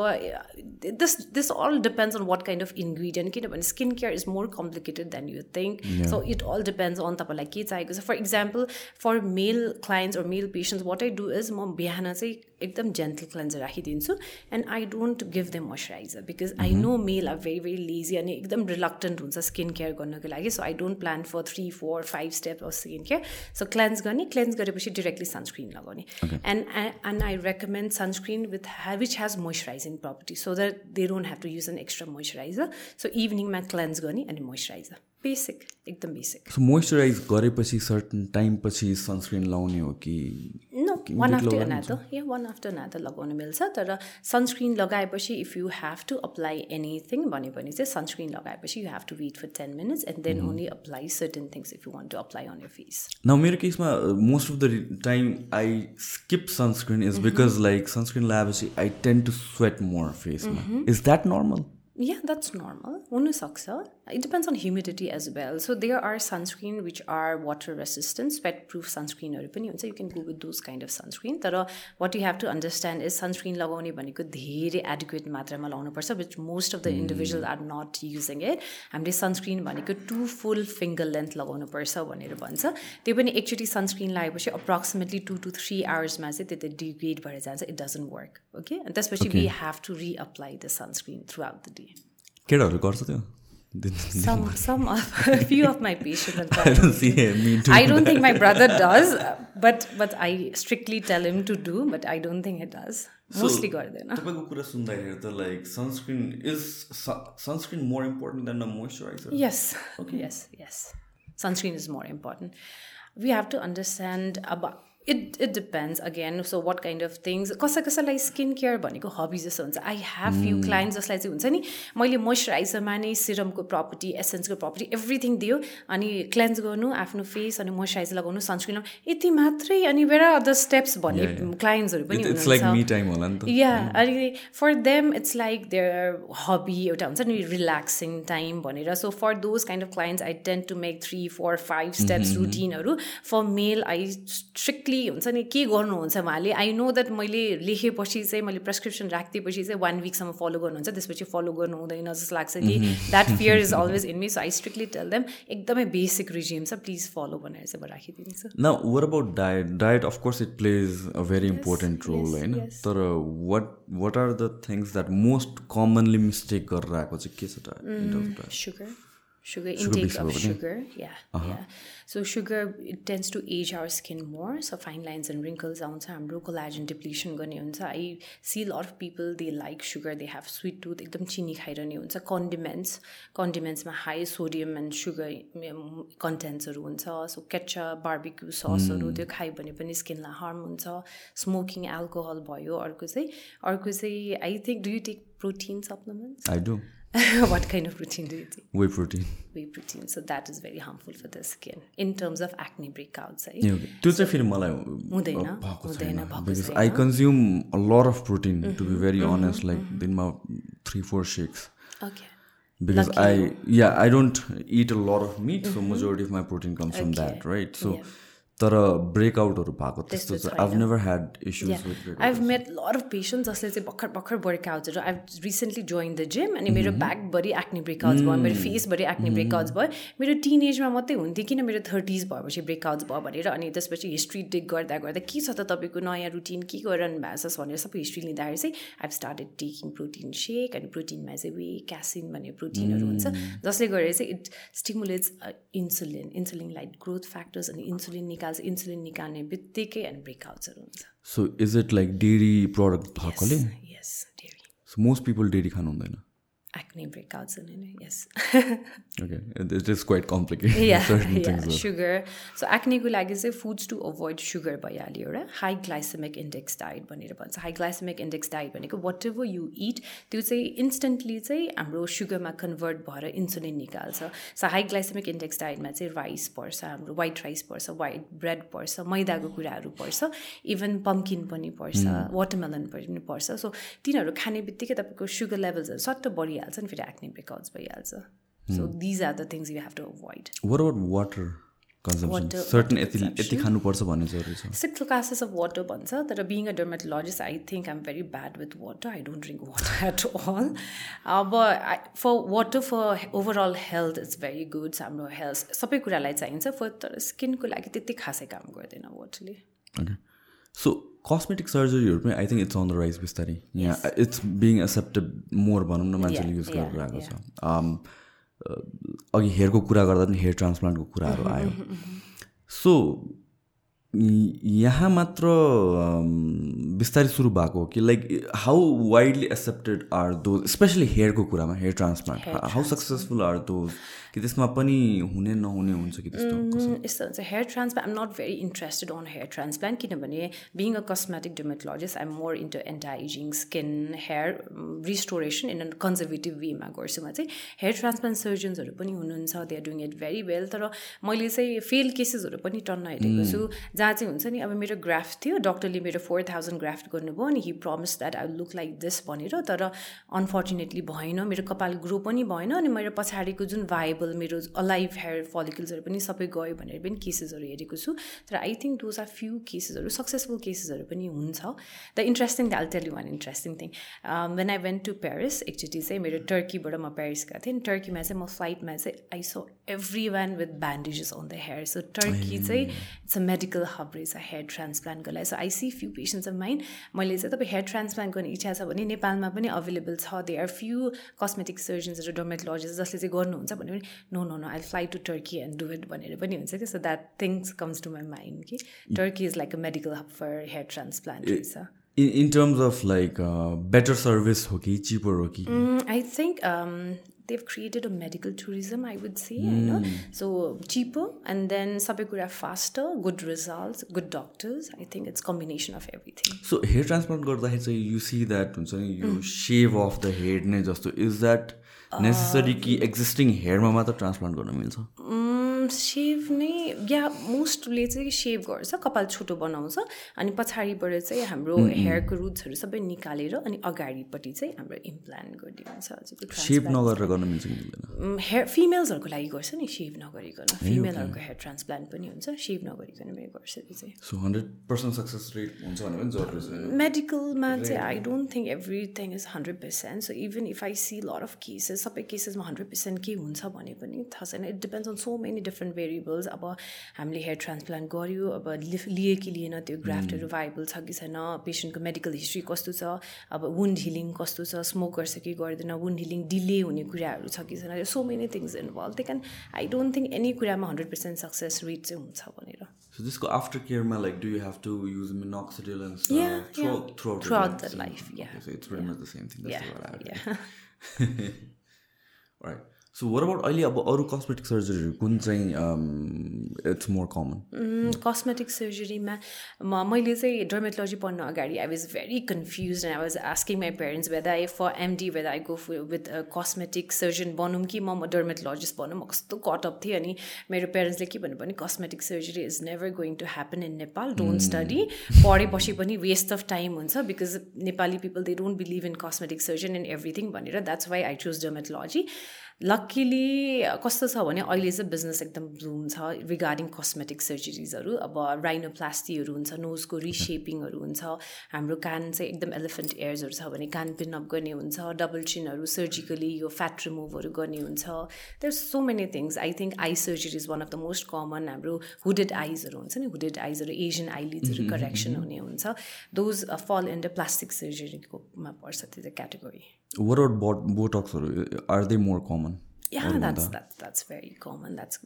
this this all depends on what kind of ingredient किनभने skin care is more complicated than you think so it all depends on तपाईँलाई के चाहिएको छ। For example for male clients or male patients what I do is म बिहान चाहिँ एकदम gentle cleanser राखिदिन्छु. And I don't give them moisturiser because I know male are very very lazy अनि एकदम रिलक्टेन्ट हुन्छ स्किन केयर गर्नको लागि. So I don't plan for three four five step of skin care so cleanse गर्ने cleanse गरेपछि directly sunscreen लगाउने. And and I recommend sunscreen with which has moisturising property so that they don't have to use an extra moisturiser so इभिनिङमा cleanse गर्ने अनि moisturiser basic एकदम basic so moisturise गरेपछि certain टाइमपछि sunscreen लाउने हो कि one after another या one after another लगाउन मिल्छ। तर सनस्क्रिन लगाएपछि if you have to apply anything भन्यो भने चाहिँ सनस्क्रिन लगाएपछि you have to wait for ten minutes and then only apply certain things if you want to apply on your face न मेरो केसमा most of the time I skip sunscreen is because like sunscreen लगाएपछि I tend to sweat more फेसमा is that normal Yeah, that's normal. हुनसक्छ। It depends on humidity as well. So there are sunscreen which are water resistant, sweat proof sunscreen पनि हुन्छ you can go with those kind of sunscreen. तर what you have to understand is sunscreen लगाउने भनेको धेरै adequate मात्रामा लगाउनुपर्छ which most of the individuals are not using it. हामीले sunscreen भनेको two full finger length लगाउनुपर्छ भनेर भन्छ त्यो पनि एकचोटि sunscreen लगाएपछि approximately two to three hoursमा चाहिँ त्यो त degrade भएर जान्छ it doesn't work. Okay? अनि त्यसपछि we have to reapply the sunscreen throughout the day. केटाहरू गर्छ त्यो Some, some of, a few of my patients have I don't see me too. I don't think my brother does, but but I strictly tell him to do, but I don't think he does. Mostly गर्दैन तपाईँको कुरा सुन्दाखेरि त like sunscreen is sunscreen more important than a moisturiser Yes, yes, yes. Sunscreen is more important. We have to understand about it it depends again so what kind of things कसै कसैलाई skin care भनेको hobby जस्तो हुन्छ। I have few client जसलाई चाहिँ हुन्छ नि मैले मोइस्चराइजरमा नै सिरमको प्रपर्टी एसेन्सको प्रपर्टी एभ्रिथिङ दियो अनि क्लेन्स गर्नु आफ्नो फेस अनि मोइस्चराइजर लगाउनु सनस्क्रिन यति मात्रै अनि वेयर आर अदर स्टेप्स भन्ने क्लाइन्ट्सहरू पनि त। या अनि for them it's like their hobby एउटा हुन्छ नि रिल्याक्सिङ टाइम भनेर। So for those kind of clients I tend to make three four five steps रुटिनहरू for male I strictly हुन्छ नि के गर्नुहुन्छ उहाँले? आई नो द्याट मैले लेखेपछि चाहिँ मैले प्रेसक्रिप्सन राखिदिएपछि चाहिँ वान विकसम्म फलो गर्नुहुन्छ त्यसपछि फलो गर्नु हुँदैन जस्तो लाग्छ कि। That fear is always in me so I strictly tell them एकदमै बेसिक रिजिम छ प्लिज फलो भनेर चाहिँ म राखिदिन्छु न what about diet diet of course it plays a very important role होइन तर what what are the things that most commonly mistake गरेर आएको चाहिँ के छ diet sugar. Sugar intake of sugar yeah yeah. So sugar it tends to age our skin more. So fine lines and wrinkles आउँछ हाम्रो collagen depletion गर्ने हुन्छ। I see lot of people they like sugar they have sweet tooth एकदम चिनी खाइरहने हुन्छ। Condiments कन्डिमेन्ट्समा high sodium and sugar कन्टेन्ट्सहरू हुन्छ। सो केचा बार्बिक्यू ससहरू त्यो खायो भने पनि स्किनलाई हार्म हुन्छ। स्मोकिङ एल्कोहल भयो अर्को चाहिँ अर्को चाहिँ I think do you take protein supplements I do what kind of protein do you take? Whey protein Whey protein. So that is very harmful for the skin in terms of acne breakouts. Right? त्यो चाहिँ फेरि मलाई हुँदैन, हुँदैन, because. I consume a lot of protein to be very honest like दिनमा three four six Okay. because I yeah I don't eat a lot of meat so majority of my protein comes from that right so तर ब्रेकआउटहरू भएको त्यस्तो चाहिँ I've never had issues with met a lot of patients जसले चाहिँ भर्खर भर्खर ब्रेकआउट्सहरू I recently join the gym अनि मेरो ब्याकभरि एक्ने ब्रेकआउट्स भयो मेरो फेसभरि एक्ने ब्रेकआउट्स भयो। मेरो टिन एजमा मात्रै हुन्थ्यो किन मेरो थर्टिज भएपछि ब्रेकआउट्स भयो भनेर अनि त्यसपछि हिस्ट्री टेक गर्दा गर्दा के छ त तपाईँको नयाँ रुटिन के गरिरहनु भएको छ भनेर सबै हिस्ट्री लिँदाखेरि चाहिँ I've started taking protein shake अनि प्रोटिनमा चाहिँ वे क्यासिन भन्ने प्रोटिनहरू हुन्छ जसले गरेर चाहिँ it stimulates insulin insulin like growth factors अनि इन्सुलिन निकाल्छ इन्सुलिन निकाल्ने बित्तिकै अनि ब्रेकआउट्सहरू हुन्छ so is it like dairy product भएकोले यस dairy so most people dairy खानु हुँदैन acne breakouts in it yes. Okay it is quite complicated yeah, certain yeah things sugar. So acne को लागि चाहिँ फुड्स टु अभोइड सुगर भइहाल्यो एउटा high glycaemic index diet भनेर भन्छ हाई ग्लाइसेमिक इन्डेक्स डायट भनेको वाट एभर यु इट त्यो चाहिँ इन्स्टेन्टली चाहिँ हाम्रो सुगरमा कन्भर्ट भएर इन्सुलिन निकाल्छ सो हाई ग्लाइसेमिक इन्डेक्स डायटमा चाहिँ राइस पर्छ हाम्रो वाइट राइस पर्छ वाइट ब्रेड पर्छ मैदाको कुराहरू पर्छ इभन पम्किन पनि पर्छ वाटरमेलन पनि पर्छ सो तिनीहरू खाने बित्तिकै तपाईँको सुगर लेभल्सहरू सट्ट बढिहाल्छ भइहाल्छ नि फेरि एक्ने ब्रेकआउट्स भइहाल्छ so these are the things you have to avoid what about water certain यति. खानुपर्छ भन्ने जरुरी छ सिक्स क्लासेस अफ वाटर भन्छ तर being a dermatologist I think I'm very bad with water I don't drink water at all अब for water for overall health is very good हाम्रो health सबै कुरालाई चाहिन्छ फर तर स्किनको लागि त्यति खासै काम गर्दैन वाटरले सो कस्मेटिक सर्जरीहरू पनि I think it's on the rise बिस्तारै। यहाँ इट्स बिङ एक्सेप्टेड मोर भनौँ न मान्छेले युज गरेर आएको छ। Um, अघि हेयरको कुरा गर्दा पनि हेयर ट्रान्सप्लान्टको कुराहरू आयो। सो यहाँ मात्र um, बिस्तारै सुरु भएको हो कि like how widely accepted are those especially हेयरको कुरामा hair transplant how successful are those कि त्यसमा पनि हुने नहुने हुन्छ कि त्यस्तो यस्तो हुन्छ। Hair transplant I'm not very interested on hair transplant किनभने being a cosmetic dermatologist I'm more into anti-ageing skin hair restoration in a conservative वेमा गर्छु म चाहिँ। हेयर ट्रान्सप्लान्ट सर्जन्सहरू पनि हुनुहुन्छ they are doing it very well तर मैले चाहिँ फेल केसेसहरू पनि टन्न हेरेको छु। जहाँ चाहिँ हुन्छ नि अब मेरो ग्राफ्ट थियो डक्टरले मेरो फोर थाउजन्ड ग्राफ्ट गर्नुभयो अनि he promise that I look like this भनेर तर अनफर्चुनेटली भएन मेरो कपाल ग्रो पनि भएन अनि मेरो पछाडिको जुन भाइबल मेरो अलाइभ हेयर फलिकल्सहरू पनि सबै गयो भनेर पनि केसेसहरू हेरेको छु। तर I think those are few केसेसहरू successful केसेसहरू पनि हुन्छ। The interesting I'll tell you one interesting thing when I went to Paris एकचोटि चाहिँ मेरो टर्कीबाट म प्यारिस गएको थिएँ। टर्कीमा चाहिँ म फ्लाइटमा चाहिँ I saw everyone with bandages on the hair so Turkey चाहिँ इट्स अ मेडिकल हब रहेछ हेयर ट्रान्सप्लान्टको लागि so I see few patients of mine मैले चाहिँ तपाईँ हेयर ट्रान्सप्लान्ट गर्ने इच्छा छ भने नेपालमा पनि अभाइलेबल छ। दे आर फ्यु कस्मेटिक सर्जन्सहरू डोमेटोलोजिस्ट जसले चाहिँ गर्नुहुन्छ भने पनि no no no I fly to Turkey and do it भनेर पनि हुन्छ कि? So that things comes to my mind कि? Turkey is like a medical hub for hair transplant रहेछ in in terms of like better service हो कि cheaper हो कि I think um, they've created a medical tourism, I would say. You know? So cheaper and then sabai kura faster, good results, good doctors. I think it's combination of everything. So hair transplant गर्दाखेरि चाहिँ you see that हुन्छ नि यो save of the head नै जस्तो is that necessary कि existing हेयरमा मात्र ट्रान्सप्लान्ट गर्न मिल्छ Mm, सेभ नै या मोस्टले चाहिँ सेभ गर्छ कपाल छोटो बनाउँछ अनि पछाडिबाट चाहिँ हाम्रो हेयरको रुट्सहरू सबै निकालेर अनि अगाडिपट्टि चाहिँ हाम्रो इम्प्लान्ट गरिदिन्छ सेभ नगरेर गर्न मिल्छ हेयर फिमेल्सहरूको लागि गर्छ नि सेभ नगरिकन। फिमेलहरूको हेयर ट्रान्सप्लान्ट पनि हुन्छ सेभ नगरिकन पनि गर्छ त्यो चाहिँ। So hundred percent success rate हुन्छ भने जरुरी मेडिकलमा चाहिँ I don't think everything is hundred percent so even if I see lot of cases सबै केसेसमा हन्ड्रेड पर्सेन्ट के हुन्छ भने पनि थाहा छैन। It depends on so many different variables अब हामीले हेयर ट्रान्सप्लान्ट गऱ्यो अब लिए कि लिएन त्यो ग्राफ्टहरू भाइबल छ कि छैन पेसेन्टको मेडिकल हिस्ट्री कस्तो छ अब वुन्ड हिलिङ कस्तो छ स्मोक गर्छ कि गर्दैन वुन्ड हिलिङ डिले हुने कुराहरू छ कि छैन सो मेनी थिङ्स इन्भल्भ त्यही कारण आई डोन्ट थिङ्क एनी कुरामा हन्ड्रेड पर्सेन्ट सक्सेस रेट चाहिँ हुन्छ भनेर सो त्यसको आफ्टर केयरमा like do you have to use minoxidil and Yeah, yeah. Through Throughout the life, yeah. So it's pretty much the same thing. That's Yeah, what I would yeah. Right so what about अहिले अब अरू cosmetic सर्जरीहरू कुन चाहिँ it's more common cosmetic सर्जरीमा म मैले चाहिँ डर्मेटोलोजी पढ्न अगाडि I was very confuse and I was asking my parents whether I for MD whether I go with cosmetic surgeon बनौँ कि म डर्मेटोलोजिस्ट बनौँ? म कस्तो कटअप थिएँ अनि मेरो पेरेन्ट्सले के भन्नु भने cosmetic surgery is never going to happen in Nepal don't study पढेपछि पनि वेस्ट अफ टाइम हुन्छ because Nepali people they don't believe in cosmetic surgeon and everything भनेर that's why I choose dermatology luckily कस्तो छ भने अहिले चाहिँ business एकदम ब्लुम छ रिगार्डिङ कस्मेटिक सर्जरिजहरू अब राइनोप्लास्टीहरू हुन्छ नोजको रिसेपिङहरू हुन्छ हाम्रो कान चाहिँ एकदम एलिफेन्ट एयर्सहरू छ भने कान पिन अप गर्ने हुन्छ डबल चिनहरू सर्जिकली यो फ्याट रिमुभहरू गर्ने हुन्छ। There so many things I think eye surgery is one of the most common हाम्रो हुडेड आइजहरू हुन्छ नि हुडेड आइजहरू एसियन आइलिड्सहरू करेक्सन हुने हुन्छ। दोज फल इन द प्लास्टिक सर्जरीकोमा पर्छ त्यो क्याटेगोरी वर आउट but बोटक्सहरू are they more common Yeah, that's that's that's very common. That's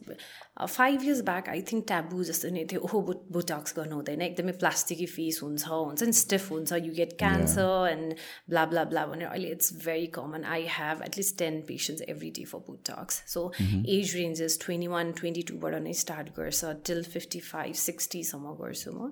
five years back. I think taboo जस्तो नै थियो ओहो बुट बोटक्स गर्नु हुँदैन एकदमै प्लास्टिकी फेस हुन्छ हुन्छ नि स्टिफ हुन्छ you get cancer and blah blah blah भनेर अहिले it's very common I have at least ten patients every day for Botox so age ranges twenty one twenty टूबाट नै स्टार्ट गर्छ टिल फिफ्टी फाइभ सिक्सटीसम्म गर्छु म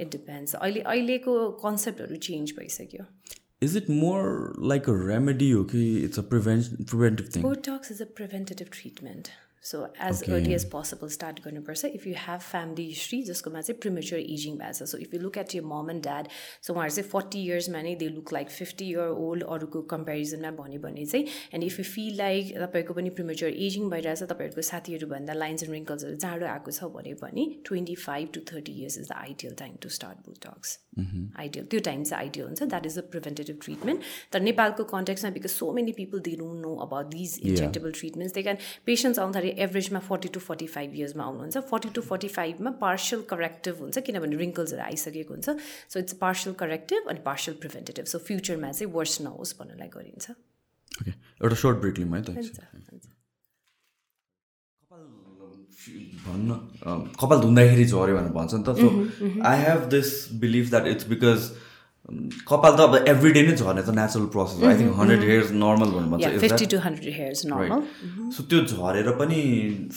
it depends अहिले अहिलेको कन्सेप्टहरू change भइसक्यो is it more like a remedy okay it's a prevent preventive thing? Botox is a preventative treatment. So as early as possible start गर्नुपर्छ if you have family history जसकोमा चाहिँ premature ageing भएको छ so if you look at your mum and dad so उहाँहरू चाहिँ forty इयर्समा नै they look like fifty year old अरूको कम्पेरिजनमा भन्यो भने चाहिँ and if you feel like तपाईँको पनि प्रिमेच्योर एजिङ भइरहेछ तपाईँहरूको साथीहरूभन्दा लाइन्स एन्ड रिङ्कल्सहरू जाडो आएको छ भने पनि twenty five to thirty years is the ideal time to start botox ideal त्यो टाइम चाहिँ आइडियल हुन्छ। That is the preventative treatment तर नेपालको कन्टेक्समा because so many people they don't know about these injectable treatments they can patients आउँदाखेरि एभरेजमा forty to forty five इयर्समा आउनुहुन्छ। Forty to फोर्टी फाइभमा पार्सियल करेक्टिभ हुन्छ किनभने रिङ्कल्सहरू आइसकेको हुन्छ। सो इट्स पार्सियल करेक्टिभ अनि पार्सियल प्रिभेन्टेटिभ सो फ्युचरमा चाहिँ वर्स नहोस् भन्नलाई गरिन्छ। ओके एउटा सर्ट ब्रेक लिउँ है त भन्न कपाल धुँदाखेरि झऱ्यो भनेर भन्छ नि त so I have this believe that it's because कपाल त अब एभ्री डे नै झर्ने त natural process I think hundred hairs normal भन्नु भन्छ। सो त्यो झरेर पनि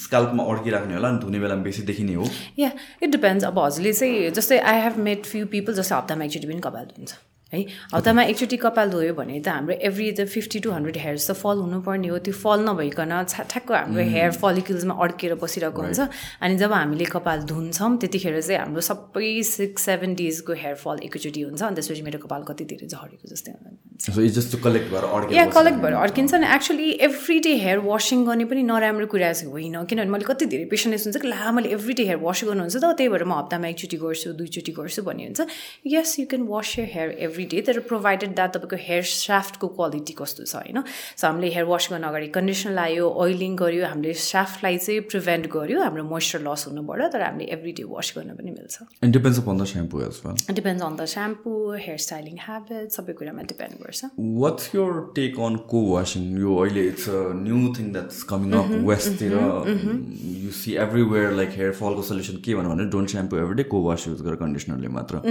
स्काल्पमा अड्किराख्ने होला नि धुने बेलामा बेसी देखिने हो। या इट डिपेन्ड्स अब हजुरले चाहिँ जस्तै I have made few people जस्तै हप्तामा एकचोटि पनि कपाल धुन्छ। है। हप्तामा एकचोटि कपाल धोयो भने त हाम्रो every the fifty to hundred hairs त फल हुनुपर्ने हो। त्यो फल नभइकन ठ्याक्क हाम्रो हेयर फलिकल्समा अड्केर बसिरहेको हुन्छ। अनि जब हामीले कपाल धुन्छौँ त्यतिखेर चाहिँ हाम्रो सबै सिक्स सेभेन डेजको हेयर फल एकैचोटि हुन्छ। अनि त्यसपछि मेरो कपाल कति धेरै झरेको जस्तै या कलेक्ट भएर अड्किन्छ नि actually every day hair washing गर्ने पनि नराम्रो कुरा चाहिँ होइन किनभने मैले कति धेरै पेसेन्ट हुन्छ कि ला मैले एभ्री डे हेयर वास गर्नुहुन्छ त त्यही भएर म हप्तामा एकचोटि गर्छु दुईचोटि गर्छु भन्ने हुन्छ। Yes you can wash your hair every day तर प्रोभाइडेड द्याट तपाईँको हेयर स्याफ्टको क्वालिटी कस्तो छ होइन? सो हामीले हेयर वास गर्न अगाडि कन्डिसनर लायो ओइलिङ गऱ्यो हामीले स्याफ्टलाई चाहिँ प्रिभेन्ट गऱ्यो हाम्रो मोइस्चर लस हुनुबाट तर हामीले एभ्री डे वास गर्न पनि मिल्छ। Depends on the shampoo depends on the shampoo hair styling habit सबै कुरामा डिपेन्ड गर्छ। What's your take on co washing यो अहिले it's a new thing that's coming up वेस्टतिर you see everywhere like hair फलको solution के भन्नु भने don't shampoo every day को वास युज गर कन्डिसनरले मात्र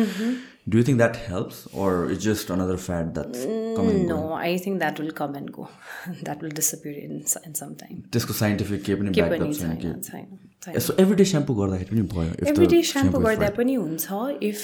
Do you think that helps, or it's just another fad that's coming? No, I think that will come and go. that will disappear in in some time. त्यसको scientific के पनि backup छैन। So every shampoo गर्दाखेरि पनि भयो every day shampoo गर्दा पनि हुन्छ. इफ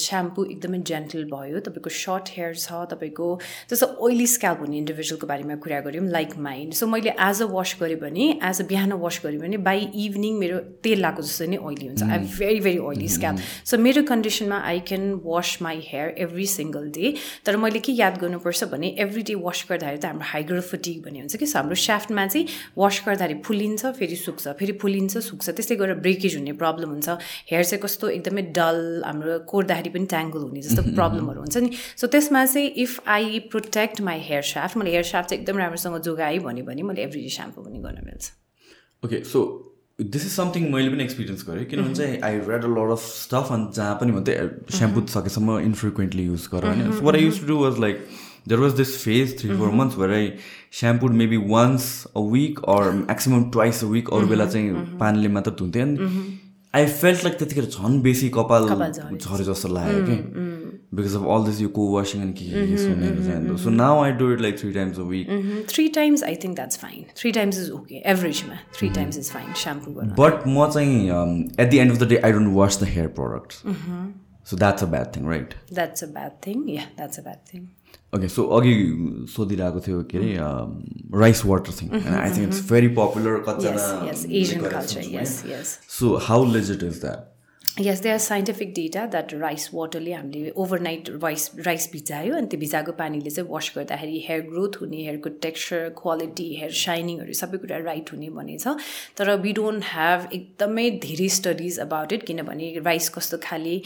स्याम्पू एकदमै जेन्टल भयो तपाईँको सर्ट हेयर छ तपाईँको जस्तो ओइली स्क्याल्प हुने इन्डिभिजुअलको बारेमा कुरा गऱ्यौँ लाइक माइन्ड सो मैले एज अ वास गरेँ भने एज अ बिहान वास गरेँ भने बाई इभिनिङ मेरो तेल लगाएको जस्तो नै ओइली हुन्छ. I very very oily scalp so मेरो कन्डिसनमा I can wash my hair every single day तर मैले के याद गर्नुपर्छ भने एभ्री डे वास गर्दाखेरि त हाम्रो हाइग्रोफोटिक भन्ने हुन्छ कि हाम्रो स्याफ्टमा चाहिँ वास गर्दाखेरि फुलिन्छ फेरि सुक्छ फेरि फुलिन्छ सुक्छ। त्यसले गर्दा ब्रेकेज हुने प्रब्लम हुन्छ। हेयर चाहिँ कस्तो एकदमै डल हाम्रो कोर्दाखेरि पनि ट्याङ्गल हुने जस्तो प्रब्लमहरू हुन्छ नि। सो त्यसमा चाहिँ if I protect my hair shaft मैले हेयर स्याफ्ट चाहिँ एकदम राम्रोसँग जोगाएँ भन्यो भने मैले एभ्री डे स्याम्पू पनि गर्न मिल्छ। Okay so this is something मैले पनि एक्सपिरियन्स गरेँ। किनभने चाहिँ I read a lot of stuff अनि जहाँ पनि भन्दै स्याम्पू सकेसम्म इनफ्रिक्वेन्टली युज गर। होइन what I used to do was like there was this phase three four months भएर I shampooed maybe once a week or maximum twice a week अरू बेला चाहिँ पानीले मात्र धुन्थेँ अनि आई फेल्ट लाइक त्यतिखेर झन् बेसी कपाल झरे जस्तो लाग्यो कि because of all this you co-washing and mm-hmm, so now i do it like three times a week three times i think that's fine three times is okay average ma 3 times is fine shampoo but म चाहिँ um, at the end of the day i don't wash the hair products so that's a bad thing right that's a bad thing yeah that's a bad thing okay so अघि सोधिरहेको थियो के अरे rice water thing I think it's very popular कतिजना so how legit is that yes they are scientific data that rice वाटरले हामीले overnight rice rice भिजायो अनि त्यो भिजाएको पानीले चाहिँ वास गर्दाखेरि हेयर ग्रोथ हुने हेयरको टेक्स्चर क्वालिटी हेयर साइनिङहरू सबै कुरा राइट हुने भनेछ। तर वी डोन्ट ह्याभ एकदमै धेरै स्टडिज अबाउट इट किनभने राइस कस्तो खाले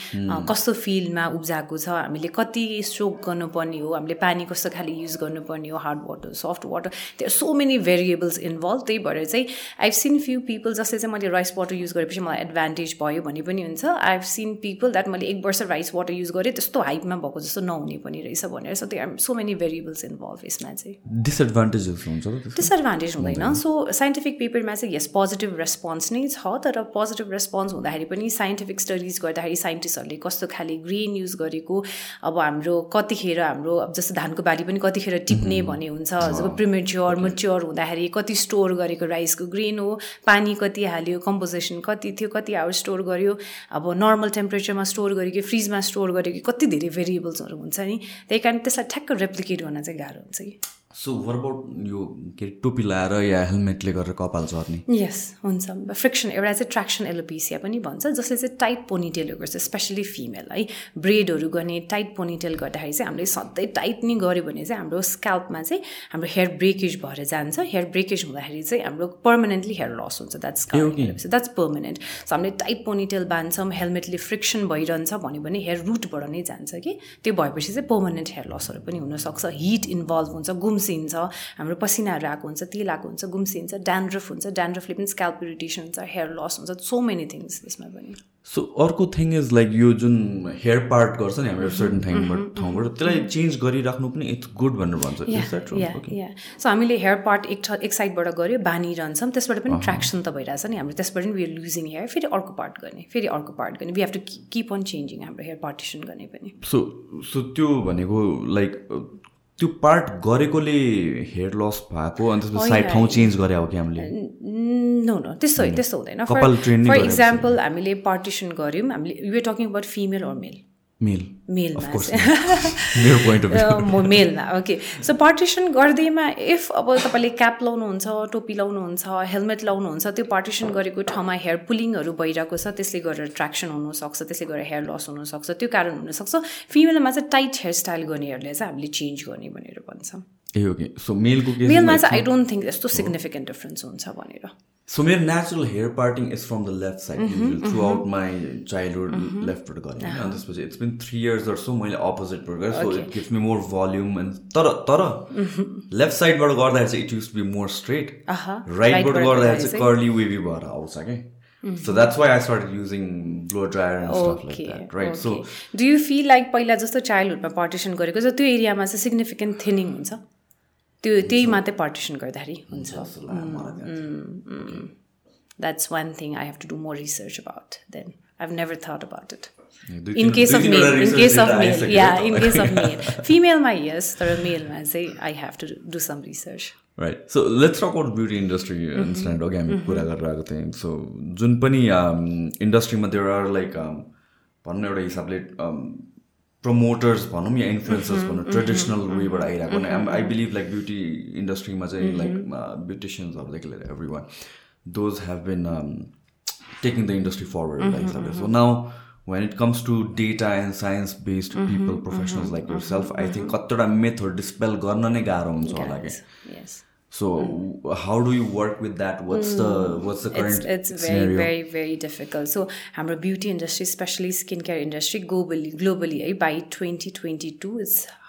कस्तो फिल्डमा उब्जाएको छ हामीले कति स्ट्रोक गर्नुपर्ने हो हामीले पानी कस्तो खाले युज गर्नुपर्ने हो हार्ड वाटर सफ्ट वाटर त्यो सो मेनी भेरिएबल्स इन्भल्भ त्यही भएर चाहिँ आई सिन फ्यु पिपल जस्तै चाहिँ मैले राइस वाटर युज गरेपछि मलाई एडभान्टेज भयो भने पनि हुन्छ। I have seen people that मैले एक वर्ष राइस वाटर युज गरेँ त्यस्तो हाइपमा भएको जस्तो नहुने पनि रहेछ भनेर। सो त्यो सो मेनी भेरिएबल्स इन्भल्भ यसमा चाहिँ। डिसएडभान्टेजेस हुन्छ डिसएडभान्टेज हुँदैन। सो साइन्टिफिक पेपरमा चाहिँ यस पोजिटिभ रेस्पोन्स नै छ तर पोजिटिभ रेस्पोन्स हुँदाखेरि पनि साइन्टिफिक स्टडिज गर्दाखेरि साइन्टिस्टहरूले कस्तो खाले ग्रेन युज गरेको अब हाम्रो कतिखेर हाम्रो अब जस्तो धानको बाली पनि कतिखेर टिप्ने भन्ने हुन्छ। जब प्रिमेच्योर मच्योर हुँदाखेरि कति स्टोर गरेको राइसको ग्रेन हो पानी कति हाल्यो कम्पोजिसन कति थियो कति आवर स्टोर गर्यो अब नर्मल टेम्परेचरमा स्टोर गरेको फ्रिजमा स्टोर गरेको कति धेरै भेरिएबल्सहरू हुन्छ नि त्यही कारण त्यसलाई ठ्याक्क रेप्लिकेट गर्न चाहिँ गाह्रो हुन्छ कि। सो वर अबाउट यो के अरे टोपी लगाएर या हेलमेटले गरेर कपाल झर्ने यस हुन्छ। फ्रिक्सन एउटा चाहिँ ट्र्याक्सन एलोपेसिया पनि भन्छ जसले चाहिँ टाइट पोनिटेलहरू गर्छ स्पेसली फिमेल है। ब्रेडहरू गर्ने टाइट पोनिटेल गर्दाखेरि चाहिँ हामीले सधैँ टाइट नै गऱ्यो भने चाहिँ हाम्रो स्क्याल्पमा चाहिँ हाम्रो हेयर ब्रेकेज भएर जान्छ। हेयर ब्रेकेज हुँदाखेरि चाहिँ हाम्रो पर्मानेन्टली हेयर लस हुन्छ। द्याट्स द्याट्स पर्मानेन्ट सो हामीले टाइट पोनिटेल बाँध्छौँ हेलमेटले फ्रिक्सन भइरहन्छ भन्यो भने हेयर रुटबाट नै जान्छ कि। त्यो भएपछि चाहिँ पर्मानेन्ट हेयर लसहरू पनि हुनसक्छ। हिट इन्भल्भ हुन्छ गुम्सिन्छ हाम्रो पसिनाहरू आएको हुन्छ तेल आएको हुन्छ गुम्सिन्छ ड्यान्ड्रफ हुन्छ। ड्यान्ड्रफले पनि स्क्याल्प इरिटेसन हुन्छ हेयर लस हुन्छ सो मेनी थिङ्स त्यसमा पनि। सो अर्को थिङ इज लाइक यो जुन हेयर पार्ट गर्छ नि हाम्रो सर्टन ठाउँबाट ठाउँबाट त्यसलाई चेन्ज गरिराख्नु पनि इट्स गुड भनेर भन्छ। सो हामीले हेयर पार्ट एक एक साइडबाट गऱ्यो बानिरहन्छौँ त्यसबाट पनि ट्र्याक्सन त भइरहेछ नि हाम्रो। त्यसबाट पनि वी लुजिङ हेयर फेरि अर्को पार्ट गर्ने फेरि अर्को पार्ट गर्ने। We have to keep on changing हाम्रो हेयर पार्टिसन गर्ने पनि। सो सो त्यो भनेको लाइक त्यो पार्ट गरेकोले हेयर लस भएको अनि त्यसपछि साइड ठाउँ चेन्ज गरे हो कि हामीले नो नो त्यस्तो त्यस्तो हुँदैन। फर इक्जाम्पल हामीले पार्टिसन गऱ्यौँ। हामीले you're talking about female or male male मेलमा मेलमा okay so partition गर्दैमा इफ अब तपाईँले क्याप लाउनुहुन्छ टोपी लाउनुहुन्छ हेलमेट लाउनुहुन्छ त्यो पार्टिसन गरेको ठाउँमा हेयर पुलिङहरू भइरहेको छ त्यसले गरेर ट्र्याक्सन हुनसक्छ त्यसले गरेर हेयर लस हुनसक्छ त्यो कारण हुनसक्छ। फिमेलमा चाहिँ टाइट हेयर स्टाइल गर्नेहरूले चाहिँ हामीले चेन्ज गर्ने भनेर भन्छौँ। ए ओके सो मेलको मेलमा चाहिँ आई डोन्ट थिङ्क यस्तो सिग्निफिकेन्ट डिफ्रेन्स हुन्छ भनेर। सो मेरो natural hair parting is from the left side throughout my childhood लेफ्टबाट गरेँ होइन? त्यसपछि इट्स बिन थ्री इयर्स जस्तो मैले अपोजिटबाट गरेँ so it gives me more volume and तर तर लेफ्ट साइडबाट गर्दाखेरि चाहिँ it used be more straight राइटबाट गर्दाखेरि चाहिँ कर्ली वेभी भएर आउँछ क्या so that's why I start using blow dryer and stuff like that right so do you feel like पहिला जस्तो चाइल्डहुडमा पार्टिसन गरेको छ त्यो एरियामा चाहिँ सिग्निफिकेन्ट थिनिङ हुन्छ? त्यो त्यही मात्रै पार्टिसन गर्दाखेरि हुन्छ that's one thing I have to do more research about then I have never thought about it in case of male in case of male yeah in case of male फिमेलमा yes तर मेलमा चाहिँ I have to do some research right so let's talk out beauty industry incident अघि हामी कुरा गरेर आएको थियौँ so जुन पनि इन्डस्ट्रीमा देयर आर लाइक भनौँ एउटा हिसाबले प्रमोटर्स भनौँ या इन्फ्लुएन्सर्स भनौँ ट्रेडिसनल वेबाट आइरहेको आई बिलिभ लाइक ब्युटी इन्डस्ट्रीमा चाहिँ लाइक ब्युटिसियन्सहरूदेखि लिएर every one those have been taking the industry forward हिसाबले so now When it comes to data and science based people professionals like yourself I think कतिवटा method dispel गर्न नै गाह्रो हुन्छ होला कि So how do you work with that? What's the what's the current It's, it's very scenario? very very difficult. So हाम्रो beauty industry, especially skincare industry, globally globally by 2022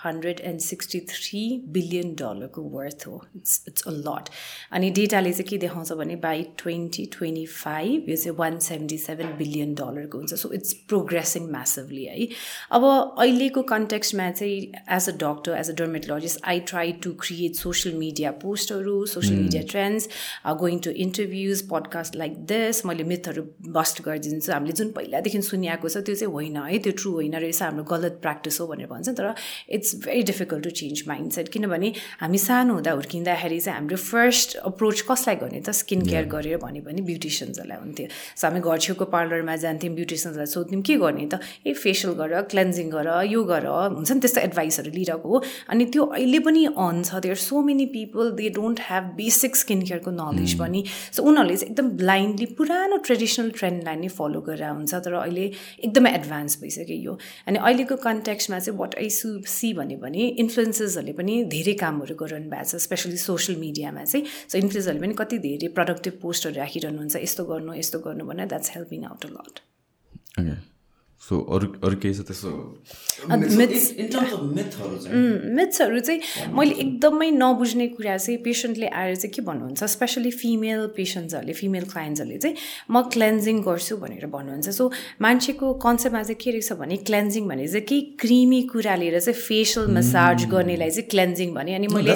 it's 163 billion डलरको worth हो it's it's a lot अनि डेटाले चाहिँ के देखाउँछ भने by twenty twenty five यो चाहिँ वान सेभेन्टी सेभेन बिलियन डलरको हुन्छ सो इट्स प्रोग्रेसिङ म्यासिभली है अब अहिलेको कन्टेक्स्टमा चाहिँ as a doctor as a dermatologist I try to create social media पोस्टहरू social media trends going to interviews podcast like this मैले मिथहरू बस्ट गरिदिन्छु हामीले जुन पहिलादेखि सुनिआएको छ त्यो चाहिँ होइन है त्यो ट्रु होइन रहेछ हाम्रो गलत प्र्याक्टिस हो भनेर भन्छ तर it's very difficult to change mindset किनभने हामी सानो हुँदा हुर्किँदाखेरि चाहिँ हाम्रो फर्स्ट अप्रोच कसलाई गर्ने त? स्किन केयर गरेर भन्यो भने ब्युटिसियन्सहरूलाई हुन्थ्यो। सो हामी घर छेउको पार्लरमा जान्थ्यौँ ब्युटिसियन्सलाई सोध्थ्यौँ के गर्ने त? ए फेसियल गर क्लेन्जिङ गर यो गर। हुन्छ नि त्यस्तो एडभाइसहरू लिइरहेको हो। अनि त्यो अहिले पनि अन छ। There so many people they don't have basic skin केयरको knowledge पनि। सो उनीहरूले चाहिँ एकदम ब्लाइन्डली पुरानो ट्रेडिसनल ट्रेन्डलाई नै फलो गरेर हुन्छ तर अहिले एकदमै एडभान्स भइसक्यो यो अनि अहिलेको कन्ट्याक्समा चाहिँ वाट आई सु सी भन्यो भने इन्फ्लुएन्सेसहरूले पनि धेरै कामहरू गरिरहनु भएको छ स्पेसली सोसियल मिडियामा चाहिँ. सो इन्फ्लुएन्सहरूले पनि कति धेरै प्रडक्टिभ पोस्टहरू राखिरहनुहुन्छ यस्तो गर्नु यस्तो गर्नु भनेर that's helping out a lot so अरू अरू केही छ त्यसो मिथ्सहरू चाहिँ? मैले एकदमै नबुझ्ने कुरा चाहिँ पेसेन्टले आएर चाहिँ के भन्नुहुन्छ? स्पेसली फिमेल पेसेन्ट्सहरूले फिमेल क्लाइन्ट्सहरूले चाहिँ म क्लेन्जिङ गर्छु भनेर भन्नुहुन्छ। सो मान्छेको कन्सेप्टमा चाहिँ के रहेछ भने क्लेन्जिङ भने चाहिँ केही क्रिमी कुरा लिएर चाहिँ फेसियल मसाज गर्नेलाई चाहिँ क्लेन्जिङ भने अनि मैले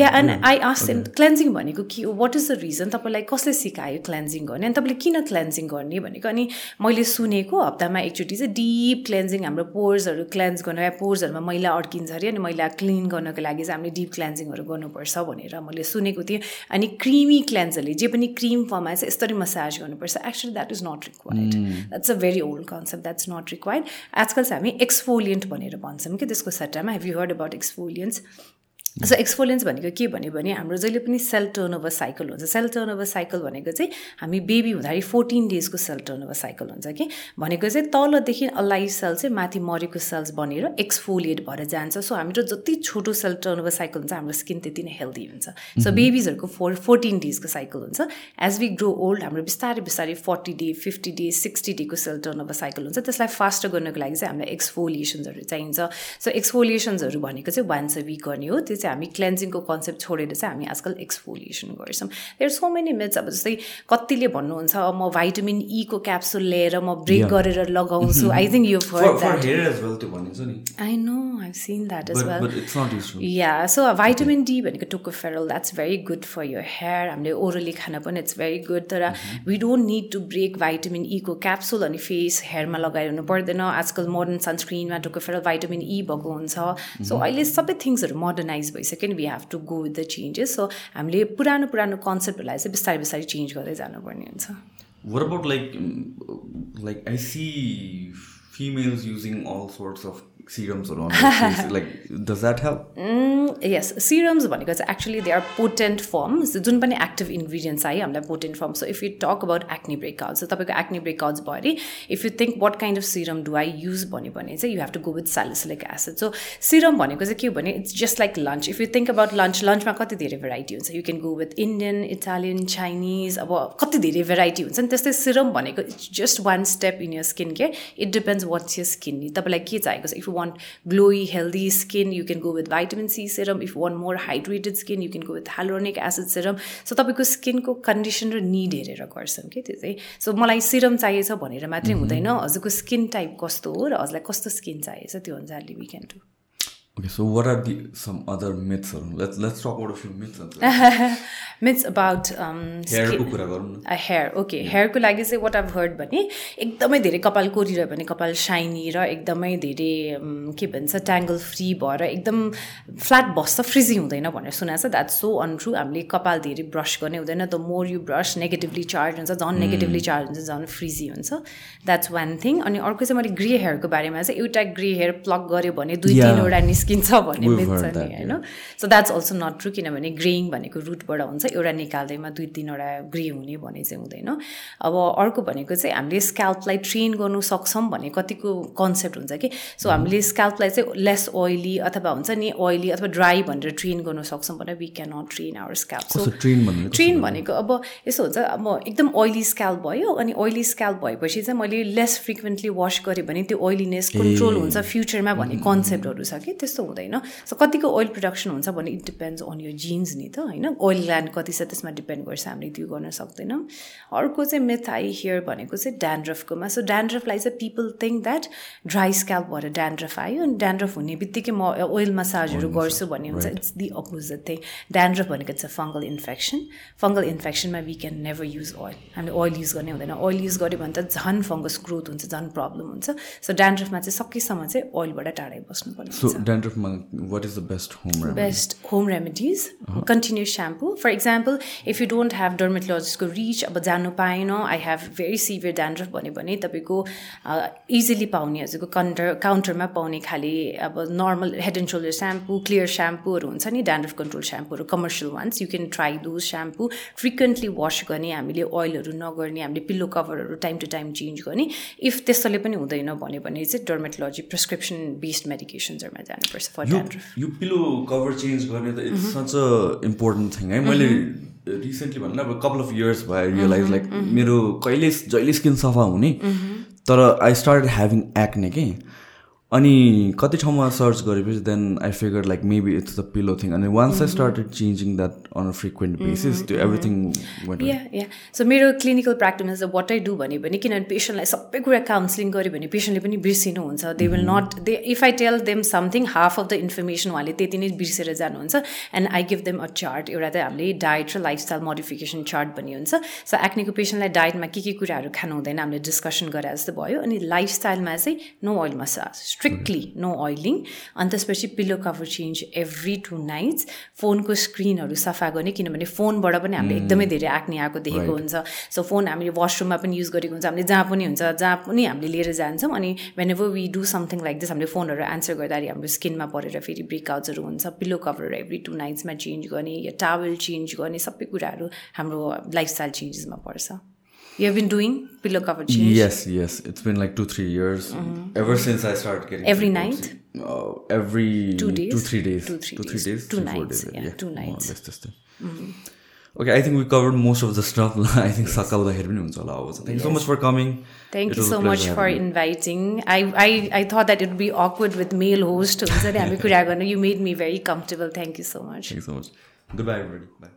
yeah and I asked cleansing भनेको के हो? वाट इज द रिजन तपाईँलाई कसले सिकायो क्लेन्जिङ गर्ने? अनि तपाईँले किन क्लेन्जिङ गर्ने भनेको? अनि मैले सुनेको हप्तामा एकचोटि चाहिँ डिप क्लेन्जिङ हाम्रो पोर्सहरू क्लेन्स गर्नु पोर्सहरूमा मैला अड्किन्छ अरे अनि मैला क्लिन गर्नको लागि चाहिँ हामीले डिप क्लेन्जिङहरू गर्नुपर्छ भनेर मैले सुनेको थिएँ। अनि क्रिमी क्लेन्सहरूले जे पनि क्रिम फर्ममा चाहिँ यसरी मसाज गर्नुपर्छ। Actually that is not required that's a very old concept that's not required आजकल चाहिँ हामी एक्सफोलियन्ट भनेर भन्छौँ कि त्यसको सट्टामा। Have you heard about exfoliants so exfoliants भनेको के भन्यो भने हाम्रो जहिले पनि सेल टर्नओभर साइकल हुन्छ। सेल टर्नओभर साइकल भनेको चाहिँ हामी बेबी हुँदाखेरि फोर्टिन डेजको सेल टर्नओभर साइकल हुन्छ कि? भनेको चाहिँ तलदेखि अलाइभ सेल चाहिँ माथि मरेको सेल्स बनेर एक्सफोलिएट भएर जान्छ। सो हाम्रो जति छोटो सेल टर्नओभर साइकल हुन्छ हाम्रो स्किन त्यति नै हेल्दी हुन्छ। सो बेबिजहरूको फोर फोर्टिन डेजको साइकल हुन्छ। एज वी ग्रो ओल्ड हाम्रो बिस्तारै बिस्तारै forty day fifty day sixty डेको सेल टर्नओभर साइकल हुन्छ। त्यसलाई फास्ट गर्नको लागि चाहिँ हामीलाई एक्सफोलिएसन्सहरू चाहिन्छ। सो एक्सफोलिएसन्सहरू भनेको चाहिँ वान्स अ विक गर्ने हो। त्यो चाहिँ हामी क्लेन्जिङको कन्सेप्ट छोडेर चाहिँ हामी आजकल एक्सफोलिएसन गर्छौँ। देयर सो मेनी मिथ्स अब जस्तै कतिले भन्नुहुन्छ म भाइटामिन ईको क्याप्सुल लिएर म ब्रेक गरेर लगाउँछु। I think you I know. I seen that is well yeah so vitamin D भनेको tocopherol that's very good for your hair हामीले ओरली खान पनि इट्स भेरी गुड तर we don't need to break vitamin ईको capsule अनि face हेयरमा लगाइरहनु पर्दैन। आजकल मोडर्न सनस्क्रिनमा टोकोफेरल भाइटामिन ई भएको हुन्छ। सो अहिले सबै थिङ्सहरू मोडर्नाइज भइसक्यो नि we have to go with the changes so हामीले पुरानो पुरानो कन्सेप्टहरूलाई चाहिँ बिस्तारै बिस्तारै चेन्ज गर्दै जानुपर्ने हुन्छ। What about like like I see females using all sorts of serums around face. like does that help? They are potent forms जुन पनि एक्टिभ इन्ग्रिडियन्ट्स आयो हामीलाई potent form so if you talk about acne breakout so तपाईँको acne breakouts भयो अरे if you think what kind of serum do I use भन्यो भने चाहिँ you have to go with salicylic acid so serum भनेको चाहिँ के हो भने it's just like lunch if you think about lunch लन्चमा कति धेरै भेराइटी हुन्छ? You can go with Indian Italian Chinese अब कति धेरै भेराइटी हुन्छ नि? त्यस्तै सिरम भनेको it's just one step in your skin care it depends what's your skin तपाईँलाई के चाहिएको छ? If want glowy, healthy skin, you can go with vitamin C serum. If you want more hydrated skin, you can go with hyaluronic acid serum. So तपाईँको स्किनको condition र need हेरेर गर्छौँ कि त्यो चाहिँ सो मलाई सिरम चाहिएछ भनेर मात्रै हुँदैन हजुरको स्किन टाइप कस्तो हो र हजुरलाई कस्तो स्किन चाहिएछ त्यो अनुसारले we can do Okay, so what are the some other myths? Let's let's talk about a few myths. myths about um, hair okay हेयरको लागि चाहिँ वाट आभ हर्ड भने एकदमै धेरै कपाल कोरिरह्यो भने कपाल साइनी र एकदमै धेरै के भन्छ ट्याङ्गल फ्री भएर एकदम फ्ल्याट बस्छ फ्रिजी हुँदैन भनेर सुनेको छ। द्याट्स सो अनट्रु हामीले कपाल धेरै ब्रस गर्ने हुँदैन। The more you brush negatively charge हुन्छ। झन् नेगेटिभली चार्ज हुन्छ झन् फ्रिजी हुन्छ। द्याट्स वान थिङ अनि अर्को चाहिँ मैले ग्रे हेयरको बारेमा चाहिँ एउटा ग्रे हेयर प्लग गऱ्यो भने दुई तिनवटा निस्क निस्किन्छ भन्ने मिथ छ नि होइन? So that's also not true किनभने ग्रेइङ भनेको रुटबाट हुन्छ एउटा निकाल्दैमा दुई तिनवटा ग्रे हुने भने चाहिँ हुँदैन। अब अर्को भनेको चाहिँ हामीले स्क्याल्पलाई ट्रेन गर्नु सक्छौँ भन्ने कतिको कन्सेप्ट हुन्छ कि? सो हामीले स्क्याल्पलाई चाहिँ लेस ओइली अथवा हुन्छ नि ओइली अथवा ड्राई भनेर ट्रेन गर्नु सक्छौँ भने we can not train our scalp so train भनेको अब यसो हुन्छ अब एकदम ओइली स्क्याल्प भयो अनि ओइली स्क्याल्प भएपछि चाहिँ मैले लेस फ्रिक्वेन्टली वास गरेँ भने त्यो ओइलीनेस कन्ट्रोल हुन्छ फ्युचरमा भन्ने कन्सेप्टहरू छ कि? त्यस्तो हुँदैन। सो कतिको ओइल प्रडक्सन हुन्छ भने इट डिपेन्ड्स अन यो जिन्स नि त होइन? ओइल ल्यान्ड कति छ त्यसमा डिपेन्ड गर्छ हामीले त्यो गर्न सक्दैनौँ। अर्को चाहिँ मेथाई हियर भनेको चाहिँ ड्यान्ड्रफकोमा सो ड्यान्ड्रफलाई चाहिँ people think that dry scalp भएर ड्यान्ड्रफ आयो। अनि ड्यान्ड्रफ हुने बित्तिकै म ओइल मसाजहरू गर्छु भन्ने हुन्छ। It's the opposite thing dandruff भनेको चाहिँ fungal infection fungal इन्फेक्सनमा we can never use oil हामीले ओइल युज गर्ने हुँदैन। ओइल युज गऱ्यो भने त झन् फङ्गस ग्रोथ हुन्छ झन् प्रब्लम हुन्छ। सो ड्यान्ड्रफमा चाहिँ सकेसम्म चाहिँ ओइलबाट टाढै बस्नुपर्ने what is the best home remedy? Best home remedies. Uh-huh. Continuous shampoo. For example, if you don't have dermatologistको रिच अब जानु पाएन I have very severe dandruff भन्यो भने तपाईँको इजिली पाउने हजुरको काउन्टर काउन्टरमा पाउने खालि अब normal head and shoulder shampoo clear स्याम्पूहरू हुन्छ नि dandruff control स्याम्पूहरू commercial once you can try those shampoo frequently wash गर्ने हामीले ओइलहरू नगर्ने हामीले पिल्लो कभरहरू टाइम टु टाइम चेन्ज गर्ने इफ त्यस्तोले पनि हुँदैन भन्यो भने चाहिँ डर्मेटोलोजी प्रिस्क्रिप्सन बेस्ड मेडिकेसन्सहरूमा जानुपर्छ फर यो पिलो कभर चेन्ज गर्ने त it's such a important thing है? मैले रिसेन्टली भन्दा अब कपाल अफ इयर्स भयो रियलाइज लाइक मेरो कहिले जहिले स्किन सफा हुने तर आई स्टार्ट ह्याभिङ एक्ने के? अनि कति ठाउँमा सर्च गरेपछि then I figure like maybe it's the pillow thing अनि once I started changing that on a frequent basis त्यो एभ्रिथिङ या या सो मेरो clinical practice what I do भन्यो भने किनभने पेसेन्टलाई सबै कुरा काउन्सिलिङ गऱ्यो भने पेसेन्टले पनि बिर्सिनुहुन्छ they will not they if I tell them something half of the information उहाँले त्यति नै बिर्सेर जानुहुन्छ। And I give them a chart एउटा चाहिँ हामीले डायट र लाइफस्टाइल मोडिफिकेसन चार्ट भन्ने हुन्छ। सो एक्नेको पेसेन्टलाई डायटमा के के कुराहरू खानु हुँदैन हामीले डिस्कसन गरे जस्तो भयो। अनि लाइफस्टाइलमा चाहिँ no oil massage strictly no oiling अनि त्यसपछि pillow cover change every two nights फोनको स्क्रिनहरू सफा गर्ने किनभने फोनबाट पनि हामीले एकदमै धेरै आक्ने आएको देखेको हुन्छ। सो फोन हामीले वासरुममा पनि युज गरेको हुन्छ। हामीले जहाँ पनि हुन्छ जहाँ पनि हामीले लिएर जान्छौँ। अनि whenever we do something like this हामीले फोनहरू एन्सर गर्दाखेरि हाम्रो स्किनमा परेर फेरि ब्रेकआउट्सहरू हुन्छ। पिलो कभरहरू एभ्री टु नाइट्समा चेन्ज गर्ने या टावल चेन्ज गर्ने सबै कुराहरू हाम्रो लाइफस्टाइल चेन्जेसमा पर्छ। You have been doing pillow cover change. Yes, yes. It's been like two, three years. Mm-hmm. Ever since I started getting every night. Uh, every two days, two three days, two three, two, three days, days, two three, nights, days, yeah, yeah, two nights. That's. Mm-hmm. Okay, I think we covered most of the stuff. I think yes. Sakal yes. Thank you so much for coming. Thank it you so much for inviting. I, I I thought that it would be awkward with male host. you made me very comfortable. Thank you so much. Thank you so much. Goodbye, everybody. Bye.